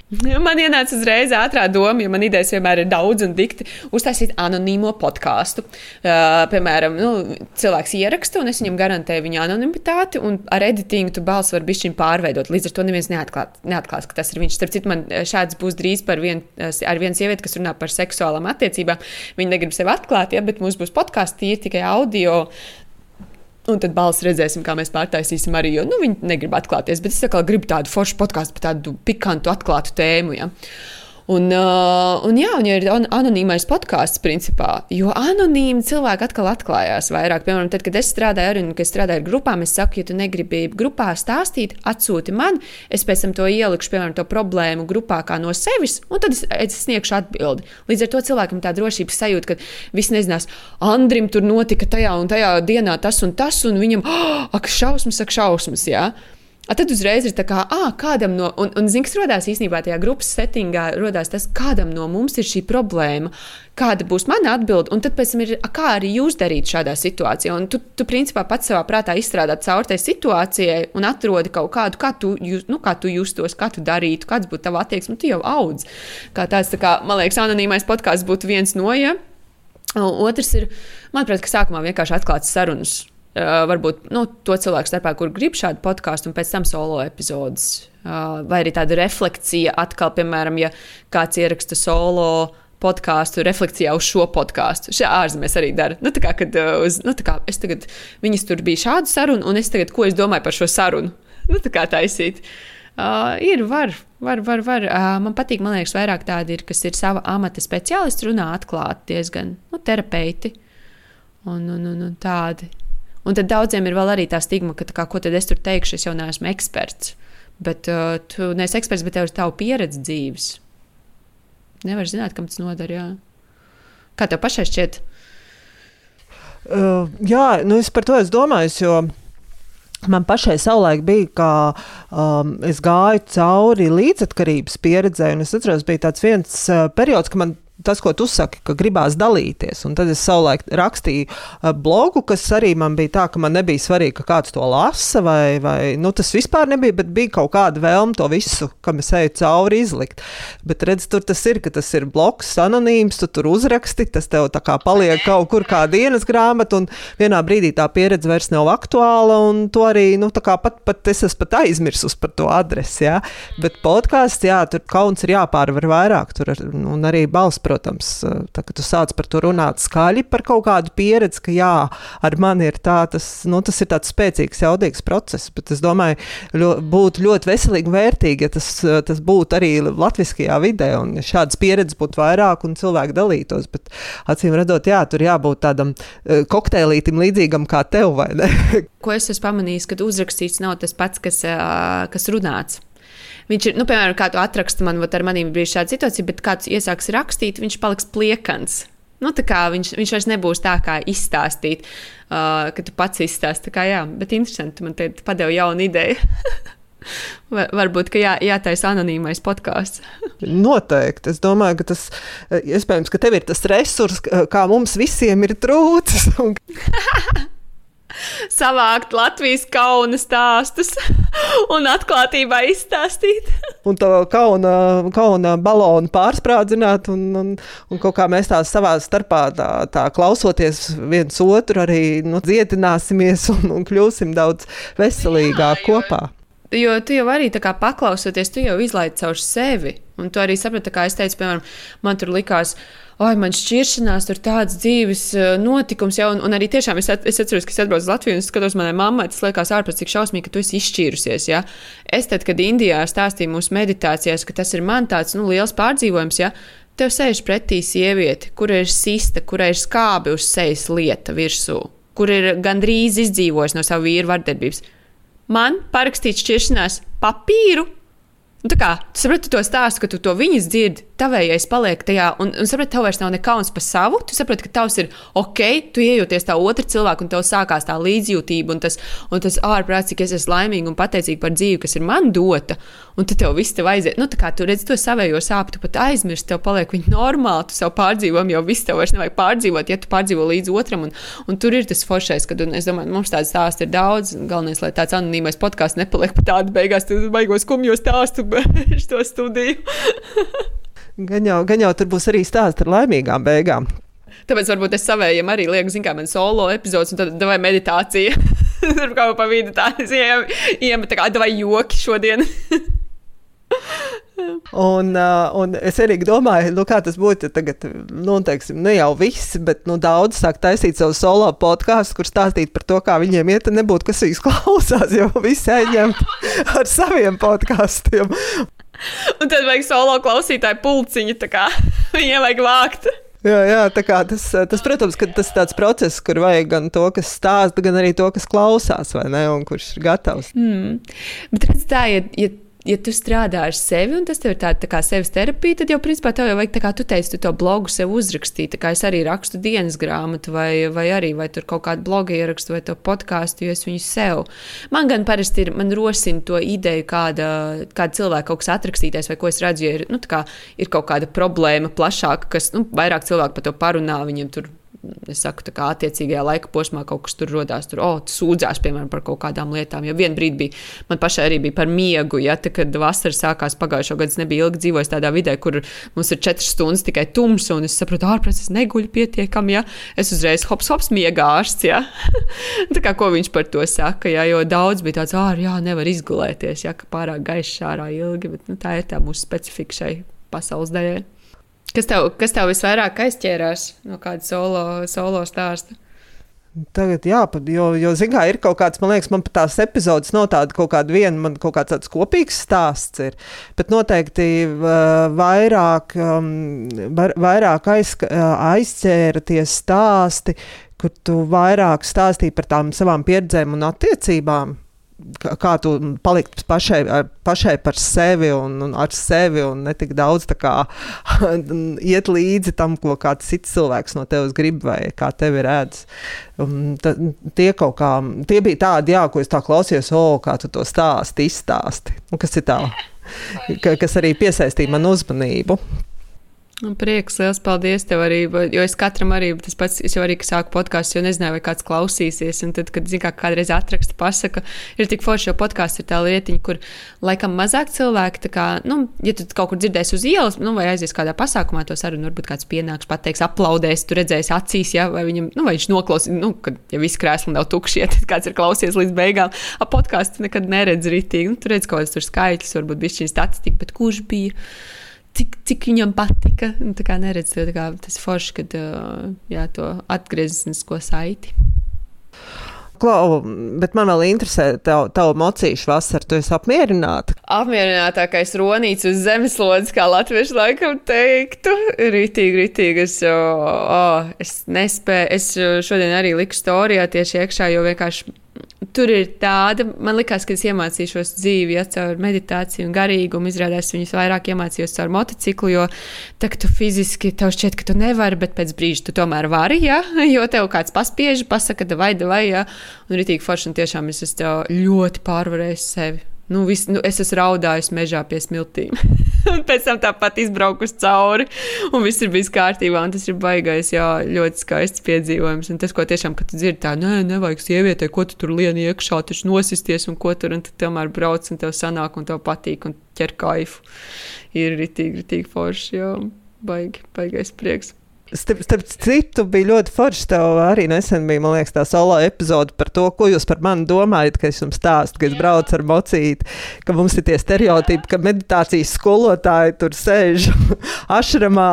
Man ienāca uzreiz ātrā doma, jo man idejas vienmēr ir daudz un dikti, uztaisīt anonīmo podkāstu. Uh, piemēram, nu, cilvēks ieraksta, un es viņam garantēju viņa anonimitāti, un ar editingu tu balsi var bišķiņu pārveidot. Līdz ar to neviens neatklāt, neatklās, ka tas ir viņš. Starp citu, man šāds būs drīz par vien, ar vienu sievieti, kas runā par seksuālām attiecībām. Viņa negrib sevi atklāt, ja, bet mums būs podkāsts tīri tikai audio Un tad balss redzēsim, kā mēs pārtaisīsim arī. Jo nu, viņi negrib atklāties, bet es gribu tādu foršu podkāstu par tādu pikantu, atklātu tēmu. Ja. Un, uh, un, jā, un ja ir anonīmais podkāsts, principā, jo anonīmi cilvēki atkal atklājās vairāk. Piemēram, tad, kad es strādāju ar, un, strādāju ar grupām, es saku, ja tu negribi grupā stāstīt, atsūti man, es pēc tam to ielikšu, piemēram, to problēmu grupā kā no sevis, un tad es, es sniegšu atbildi. Līdz ar to cilvēkam tā drošības sajūta, ka viss nezinās, Andrim tur notika tajā un tajā dienā tas un tas, un viņam, ak, šausmas, ak, šausmas, jā. Ja? A tad uzreiz ir tā, kā, ah, kādam no, un, un zini, kas radās īstenībā tajā grupas settingā, radās tas, kādam no mums ir šī problēma, kāda būs mana atbilde, un tad pēc tam ir, kā arī jūs darīt šādā situācijā. Un tu, tu principā pats savā prātā izstrādā caur tai situācijai un atrodi kaut kādu, kā tu, jūs, nu, kā tu justos, kā tu darītu, kāds būtu tava attieksme, tu jau audz. Kā tāds, tā kā, man liekas, anonīmais podkāsts būtu viens no, ja. Otrs ir, manuprāt, ka sākumā vienkārši atklāts sarunas Uh, varbūt nu, to cilvēku starpā, kur grib šādu podkāstu, un pēc tam solo epizodes. Uh, vai arī tāda refleksija, atkal, piemēram, ja kāds ieraksta solo podkāstu, refleksijā uz šo podkāstu. Šajā ārzemēs arī dara. Nu, kā, kad, uz, nu, kā, es tagad, viņas tur bija šāda saruna, un es tagad, ko es domāju par šo sarunu, nu, tā kā taisīt. Uh, ir, var, var, var. var. Uh, man patīk, man liekas, vairāk tādi ir, kas ir sava amata speciālisti, runā atklāti diezgan nu, terapeiti un, un, un, un tādi. Un tad daudziem ir vēl arī tā stigma, ka, kā, ko tad es tur teikšu, es jau neesmu eksperts. Bet uh, tu neesi eksperts, bet tev ir tava pieredze dzīves. Nevar zināt, kam tas noder. Jā. Kā tev pašai šķiet? Uh, jā, nu es par to esmu domājis, jo man pašai savulaik bija, ka um, es gāju cauri līdzatkarības pieredzē, un es atceros, bija tāds viens uh, periods, ka man tas, ko tu saki, ka gribās dalīties. Un tad es savulaik rakstīju uh, blogu, kas arī man bija tā, ka man nebija svarīgi, ka kāds to lasa, vai, vai nu, tas vispār nebija, bet bija kaut kāda vēlme to visu, kam es eju cauri, izlikt. Bet redz, tur tas ir, ka tas ir bloks, anonīms, tu tur uzraksti, tas tev tā kā paliek kaut kur kā dienas grāmata, un vienā brīdī tā pieredze vairs nav aktuāla, un to arī, nu, tā kā pat, pat es esmu pat aizmirsus par to adresi, jā. Bet podkāsts, jā, tur kauns ir jāpārvar vairāk, tur ar, un arī balss protams, tā, kad tu sāc par to runāt skaļi par kaut kādu pieredzi, ka jā, ar mani ir tā, tas, nu, tas ir tāds spēcīgs, jaudīgs process, bet es domāju, ļo, būtu ļoti veselīgi un vērtīgi, ja tas, tas būtu arī latviskajā vidē, un ja šādas pieredzes būtu vairāk un cilvēki dalītos, bet acīm redzot, jā, tur jābūt tādam kokteilītim līdzīgam kā tev, vai ne? Ko es esmu pamanījis, kad uzrakstīts nav tas pats, kas, kas runāts. Viņš ir, nu, piemēram, kā tu atraksti man, ar maniem bija šāda situācija, bet kāds iesāks rakstīt, viņš paliks pliekans. Nu, viņš, viņš vairs nebūs tā kā izstāstīt, uh, ka tu pats izstāsti. Kā, jā, bet interesanti, man te padeva jaunu ideju. Varbūt, ka jā, jātaisa anonīmais podkāsts. Noteikti. Es domāju, ka tas iespējams, ka tev ir tas resurs, kā mums visiem ir trūcis. Un... savākt Latvijas kauna stāstus un atklātībā izstāstīt. un to kauna, kauna balonu pārsprādzināt, un, un, un kaut kā mēs tā savā starpā tā, tā klausoties viens otru arī nu, dziedināsimies un, un kļūsim daudz veselīgāk Jā, kopā. Jo tu jau arī paklausoties, tu jau izlaidi caur sevi. Un tu arī saprati, kā es teicu, piemēram, man tur likās, oi, man šķiršanās, tur tāds dzīves eh, notikums jau, un, un arī tiešām es, at, es atceros, ka es atbraucu uz Latviju un skatos manai mammai, tas liekas ārpus, cik šausmīgi, ka tu esi izšķīrusies. Ja? Es tad, kad Indijā stāstīju mūsu meditācijās, ka tas ir man tāds nu, liels pārdzīvojums, ja? tev sēž pretī sieviete, kur ir sista, kurai ir skābi uz sejas lieta virsū, kur ir gandrīz izdzīvojis no savu vīru vardarbības man parakstīt šķiršanās papīru. Un tā kā tu saproti to stāstu, ka tu to viņas dzirdi, tavējais paliek tajā, un, un saproti, tev vairs nav nekauns par savu. Tu saproti, ka tavs ir ok, tu iejoties tā otra cilvēka, un tev sākās tā līdzjūtība, un tas, un tas ārprāts, cik es esmu laimīga un pateicīga par dzīvi, kas ir man dota. Un tad tev viss tev aiziet. Nu, tā kā tu redzi to savējo sāpju, tu pat aizmirsti, tev paliek viņa normāli, tu sev pārdzīvojam, jau viss tev vairs nevajag pārdzīvot, ja tu pārdzīvo līdz otram. Un, un tur ir tas foršais, kad, un es domāju, mums tāds stāsts ir daudz. Galvenais, lai tāds anonīmais podkāsts nepaliek pat tādu beigās, tu baigos kumjos stāstu šo studiju. Gan jau, gan jau tur būs arī stāsts ar laimīgām beigām. Tāpēc varbūt es savējiem arī lieku, zināmā mērā, solo epizodes, un tad vai meditācija. Tur kā pa vidu tā kā vai joki šodien. Un, uh, un es arī domāju, nu, kā tas būtu, ja tagad, nu, teiksim, ne jau visi, bet nu, daudz sāk taisīt savu solo podkāstu, kur stāstīt par to, kā viņiem iet, nebūtu, kas viņus klausās, jo visi aizņemt ar saviem podkāstiem. Un tad vajag solo klausītāju pulciņu, tā kā viņiem vajag vākt. Jā, jā, tas, tas, protams, tas ir tāds process, kur vajag gan to, kas stāsta, gan arī to, kas klausās, vai ne, un kurš ir gatavs. Mm. Bet redz, tā, ja, ja ja tu strādā ar sevi, un tas tev ir tāda tā kā sevis terapija, tad jau, principā, tev jau vajag, tā kā tu teici, tu to blogu sev uzrakstīt. Tā kā es arī rakstu dienas grāmatu, vai, vai arī vai tur kaut kādu blogu ierakstu, vai to podkāstu, jo es viņu sev. Man gan parasti ir, man rosina to ideju, kāda, kāda cilvēka kaut kas atrakstītais, vai ko es redzu, ja ir, nu, kā, ir kaut kāda problēma plašāka, kas nu, vairāk cilvēku par to parunā, viņiem tur es saku, tā kā attiecīgajā laika posmā kaut kas tur radās, tur oh, sūdzās piemēram par kaut kādām lietām. Jo vienā brīdī bija, man pašai arī bija par miegu, ja te, kad vasara sākās pagājušo gadu, es nebiju ilgi dzīvojis tādā vidē, kur mums ir četras stundas tikai tums, un es saprotu, ārpus es neguļu pietiekami, ja es uzreiz hops, hops, miegārsts, ja. tā kā ko viņš par to saka, ja, jo daudz bija tāds, ārā, jā, nevar izgulēties, ja, ka pārāk gaišs ārā ilgi, bet nu, tā ir tā mūsu specifika šai pasaules daļai. Kas tev, kas tev visvairāk aizķērās no kāda solo, solo stāsta? Tagad, jā, jo, jo zināmā mērā ir kaut kāds, man liekas, man pat tās epizodes nav tāda kaut kāda viena, man kaut kāds tāds kopīgs stāsts ir. Bet noteikti vairāk, vairāk aiz, aizķēra tie stāsti, kur tu vairāk stāstīji par tām savām pieredzēm un attiecībām kā tu palikt pašai, pašai par sevi un, un ar sevi, un ne tik daudz kā, iet līdzi tam, ko kāds cits cilvēks no tevis grib vai kā tevi redz. Ta, tie, kā, tie bija tādi, jā, ko es tā klausījos, o, kā tu to stāsti, izstāsti. Un kas ir tā, kas arī piesaistīja manu uzmanību. Nu, prieks, liels paldies tev arī, jo es katram arī tas pats, es jau arī sāku podkāstu, jo nezināju, vai kāds klausīsies. Un tad, kad, zin, kā kādreiz atraksta, pasaka, ir tik forši, jo podkāsts ir tā lietiņa, kur laikam mazāk cilvēki, kā, nu, ja tu kaut kur dzirdēsi uz ielas, nu, vai aizies kādā pasākumā, to sarunu, varbūt kāds pienāks, pateiks, aplaudēs, tu redzēsi acīs, ja, vai viņam, nu, vai viņš noklausīs, nu, kad, ja viss krēsli nav tukši, ja kāds ir klausies līdz beigām, ap podkāstu nekad neredz rītīgi, nu, tu redz kaut kāds tur skaitļus, varbūt bišķiņ statistika, bet kurš bija? Cik, cik viņam patika. Nu, tā kā neredz, tā kā tas forši, kad jā, to atgrieznisko saiti. Klau, bet man vēl interesē tavu tav mocīšu vasaru. Tu esi apmierināta? Apmierinātākais ronīts uz zemeslodes, kā latviešu laikam teiktu. Ritīgi, ritīgi. Es, oh, es nespēju, es šodien arī liku storijā tieši iekšā, jo vienkārši tur ir tāda, man liekas, ka es iemācīšos dzīvi ja, caur meditāciju un garīgumu. Izrādās, viņus vairāk iemācījos caur motociklu, jo tā, tu fiziski tev šķiet, ka tu nevari, bet pēc brīža tu tomēr vari, ja, jo tev kāds paspiež, pasaka, vai, vai, ja, un ritīgi forši, un tiešām es esmu ļoti pārvarējis sevi. Nu, vis, nu, es esmu raudājis mežā pie smiltīm. pēc tam tāpat izbraukus cauri, un viss ir bijis kārtībā. Tas ir baigais, jā, ļoti skaists piedzīvojums. Un tas, ko tiešām, kad dzirdi, tā, nē, nevajag sievietei, ko tu tur lieni iekšā, taču nosisties, un ko tur, un tu tomēr brauc, un tev sanāk, un tev patīk, un ķer kaifu. Ir ritīgi, ritīgi forši, jā, baigi, baigais prieks. Starp, starp citu, bija ļoti forši. Tev arī nesen bija, liekas, tā solo epizode par to, ko jūs par mani domājat, ka es jums stāstu, ka es braucu ar mocīti, ka mums ir tie stereotipi, ka meditācijas skolotāji tur sēž ašramā,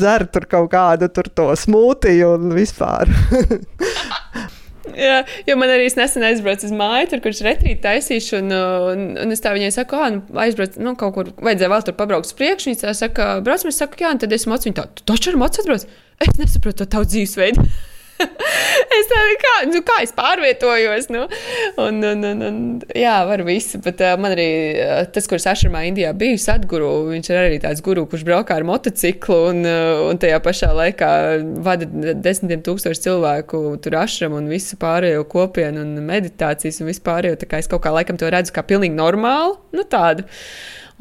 dzer tur kaut kādu tur to smūtiju un vispār. Jā, jo man arī nesen aizbraucu uz māju, tur, kurš retrīti taisīšu, un, un, un es tā viņai saku, ah, nu, aizbrauc, nu, kaut kur vajadzēja vēl tur pabraukt uz priekšu. Viņa saka, brauc, mēs saku, jā, un tad es mocu viņu tā, tu taču ar mocu atbrauc. Es nesaprotu to tavu dzīvesveidu. es tādu kā, nu, kā es pārvietojos. Nu? Un, un, un, un, jā, var visu. Bet uh, man arī uh, tas, kurš Ašramā Indijā bija, Sadguru, viņš ir arī tāds guru, kurš braukā ar motociklu un, uh, un tajā pašā laikā vada desmitiem tūkstošu cilvēku tur ašram un visu pārējo kopienu un meditācijas un vispārējo. Tā kā es kaut kā laikam to redzu kā pilnīgi normālu, nu tādu.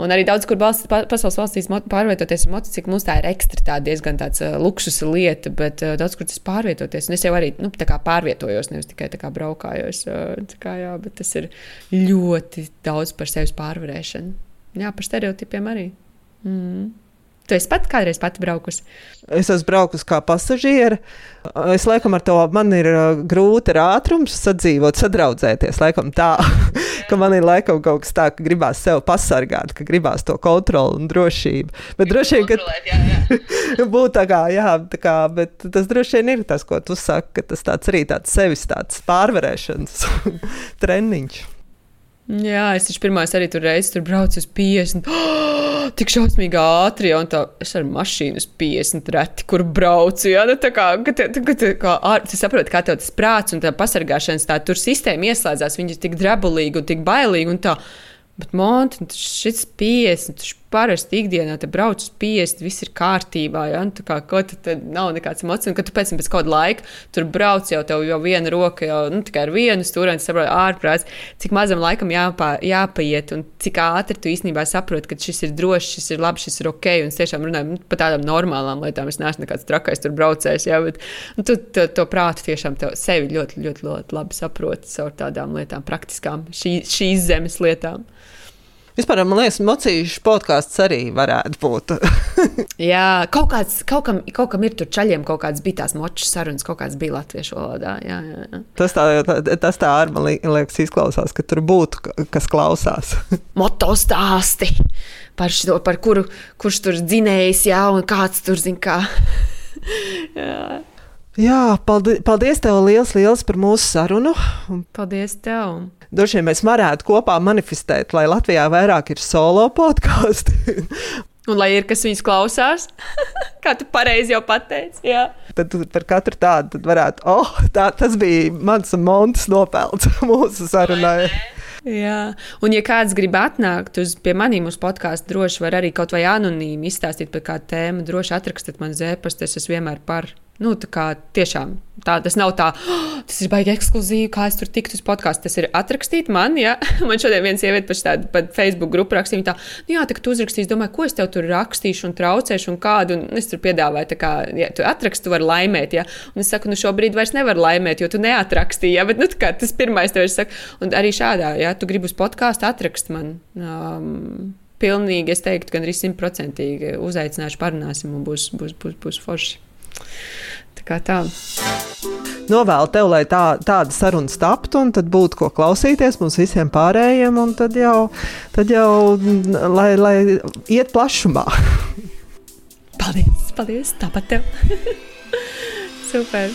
Un arī daudz kur valsts, pasaules valstīs pārvietoties ar motociklu mums tā ir ekstra tā diezgan tāds uh, luksusa lieta, bet uh, daudz kur tas pārvietoties. Un es jau arī nu, pārvietojos, nevis tikai braukājos. Uh, kā, jā, bet tas ir ļoti daudz par sevis pārvarēšanu. Jā, par stereotipiem arī. Mm. Tu esi pat kādreiz pati braukusi? Es esmu braukusi kā pasažiere. Es laikam ar to man ir grūti ar ātrumu sadzīvot, sadraudzēties. Laikam tā, ka man ir laikam kaut kas tāds, ka gribās sev pasargāt, ka gribās to kontroli un drošību. Bet droši vien, ka būtu tā kā, jā, tā kā, bet tas droši vien ir tas, ko tu saki, ka tas tāds arī tāds sevis tāds pārvarēšanas treniņš. Jā, es taču pirmās arī tur reizes tur braucu uz 50. Oh, tik šausmīgi ātri, un tā es ar mašīnu uz 50 reti, kur braucu. Jā, nu, tā kā, kad, kad, kā, tu saproti, kā tev tas prāts un tā pasargāšanas tā tur sistēma ieslēdzās, viņi ir tik drebulīgi un tik bailīgi un tā. Bet, Monte, šis 50, tas parasti ikdienā te brauc uz 50, viss ir kārtībā. Ja? Nu, kā, ko tad, tad nav nekāds emocijas, un kad tu pēc tam pēc kāda laika tur brauc jau tev jau viena roka, jau nu, tikai ar vienu stūrēnu, saproti, ārprāts, cik mazam laikam jāpā, jāpaiet, un cik ātri tu īstenībā saproti, ka šis ir drošs, šis ir labs, šis ir ok, un es tiešām runāju nu, par tādām normālām lietām. Es neesmu nekāds trakais tur braucējs, ja? bet nu, tu to, to prātu tiešām sevi ļoti, ļoti, ļoti labi saproti caur tādām lietām, praktiskām, šī, šīs zemes lietām. Vispār man liekas, mocīšu podkāsts arī varētu būt. jā, kaut, kāds, kaut, kam, kaut kam ir tur čaļiem, kaut kāds bija tās moču sarunas, kaut kāds bija latviešu valodā. Jā, jā, jā. Tas tā, tas tā arī man liekas, izklausās, ka tur būtu kas klausās. Moto stāsti par, šo, par kuru, kurš tur dzinējis, jā, un kāds tur zina, kā. jā. Jā, paldies, paldies tev liels, liels par mūsu sarunu. Paldies tev! Droši vien mēs varētu kopā manifestēt, lai Latvijā vairāk ir solo podkāstu. Un lai ir kas viņus klausās, kā tu pareizi jau pateici. Jā. Tad par katru tādu varētu, oh, tā, tas bija mans un Montes nopelns mūsu sarunai. Jā, un ja kāds grib atnākt uz pie maniem uz podkāstu, droši var arī kaut vai anonīmi izstāstīt par kādu tēmu. Droši atrakstiet man zēpastu, es esmu vienmēr par. Nu, tā kā tiešām tā, tas nav tā, oh, tas ir baigi ekskluzīvi, kā es tur tiktu uz podkāstu. Tas ir atrakstīt man, ja man šodien viens sieviete pa tādu pa Facebook grupu rakstīja, tā, nu jā, tā kā tu uzrakstīsi, domāju, ko es tev tur rakstīšu un traucēšu un kādu, un es tur piedāvāju, tā kā, ja tu atraksti, tu vari laimēt, ja, un es saku, nu šobrīd vairs nevar laimēt, jo tu neatrakstīji, ja, bet, nu, tā kā tas pirmais tev ir saka, un arī šādā, ja tu gribi uz podkāstu, atrakst man. Um, Pilnīgi, es teiktu, gan arī simtprocentīgi uzaicināšu, parunāsim, un būs, būs, būs, būs forši. Tā kā tā. Novēlu tev, lai tā, tāda saruna taptu, un tad būtu ko klausīties mums visiem pārējiem, un tad jau, tad jau lai, lai iet plašumā. Paldies, paldies, tāpat tev. Super!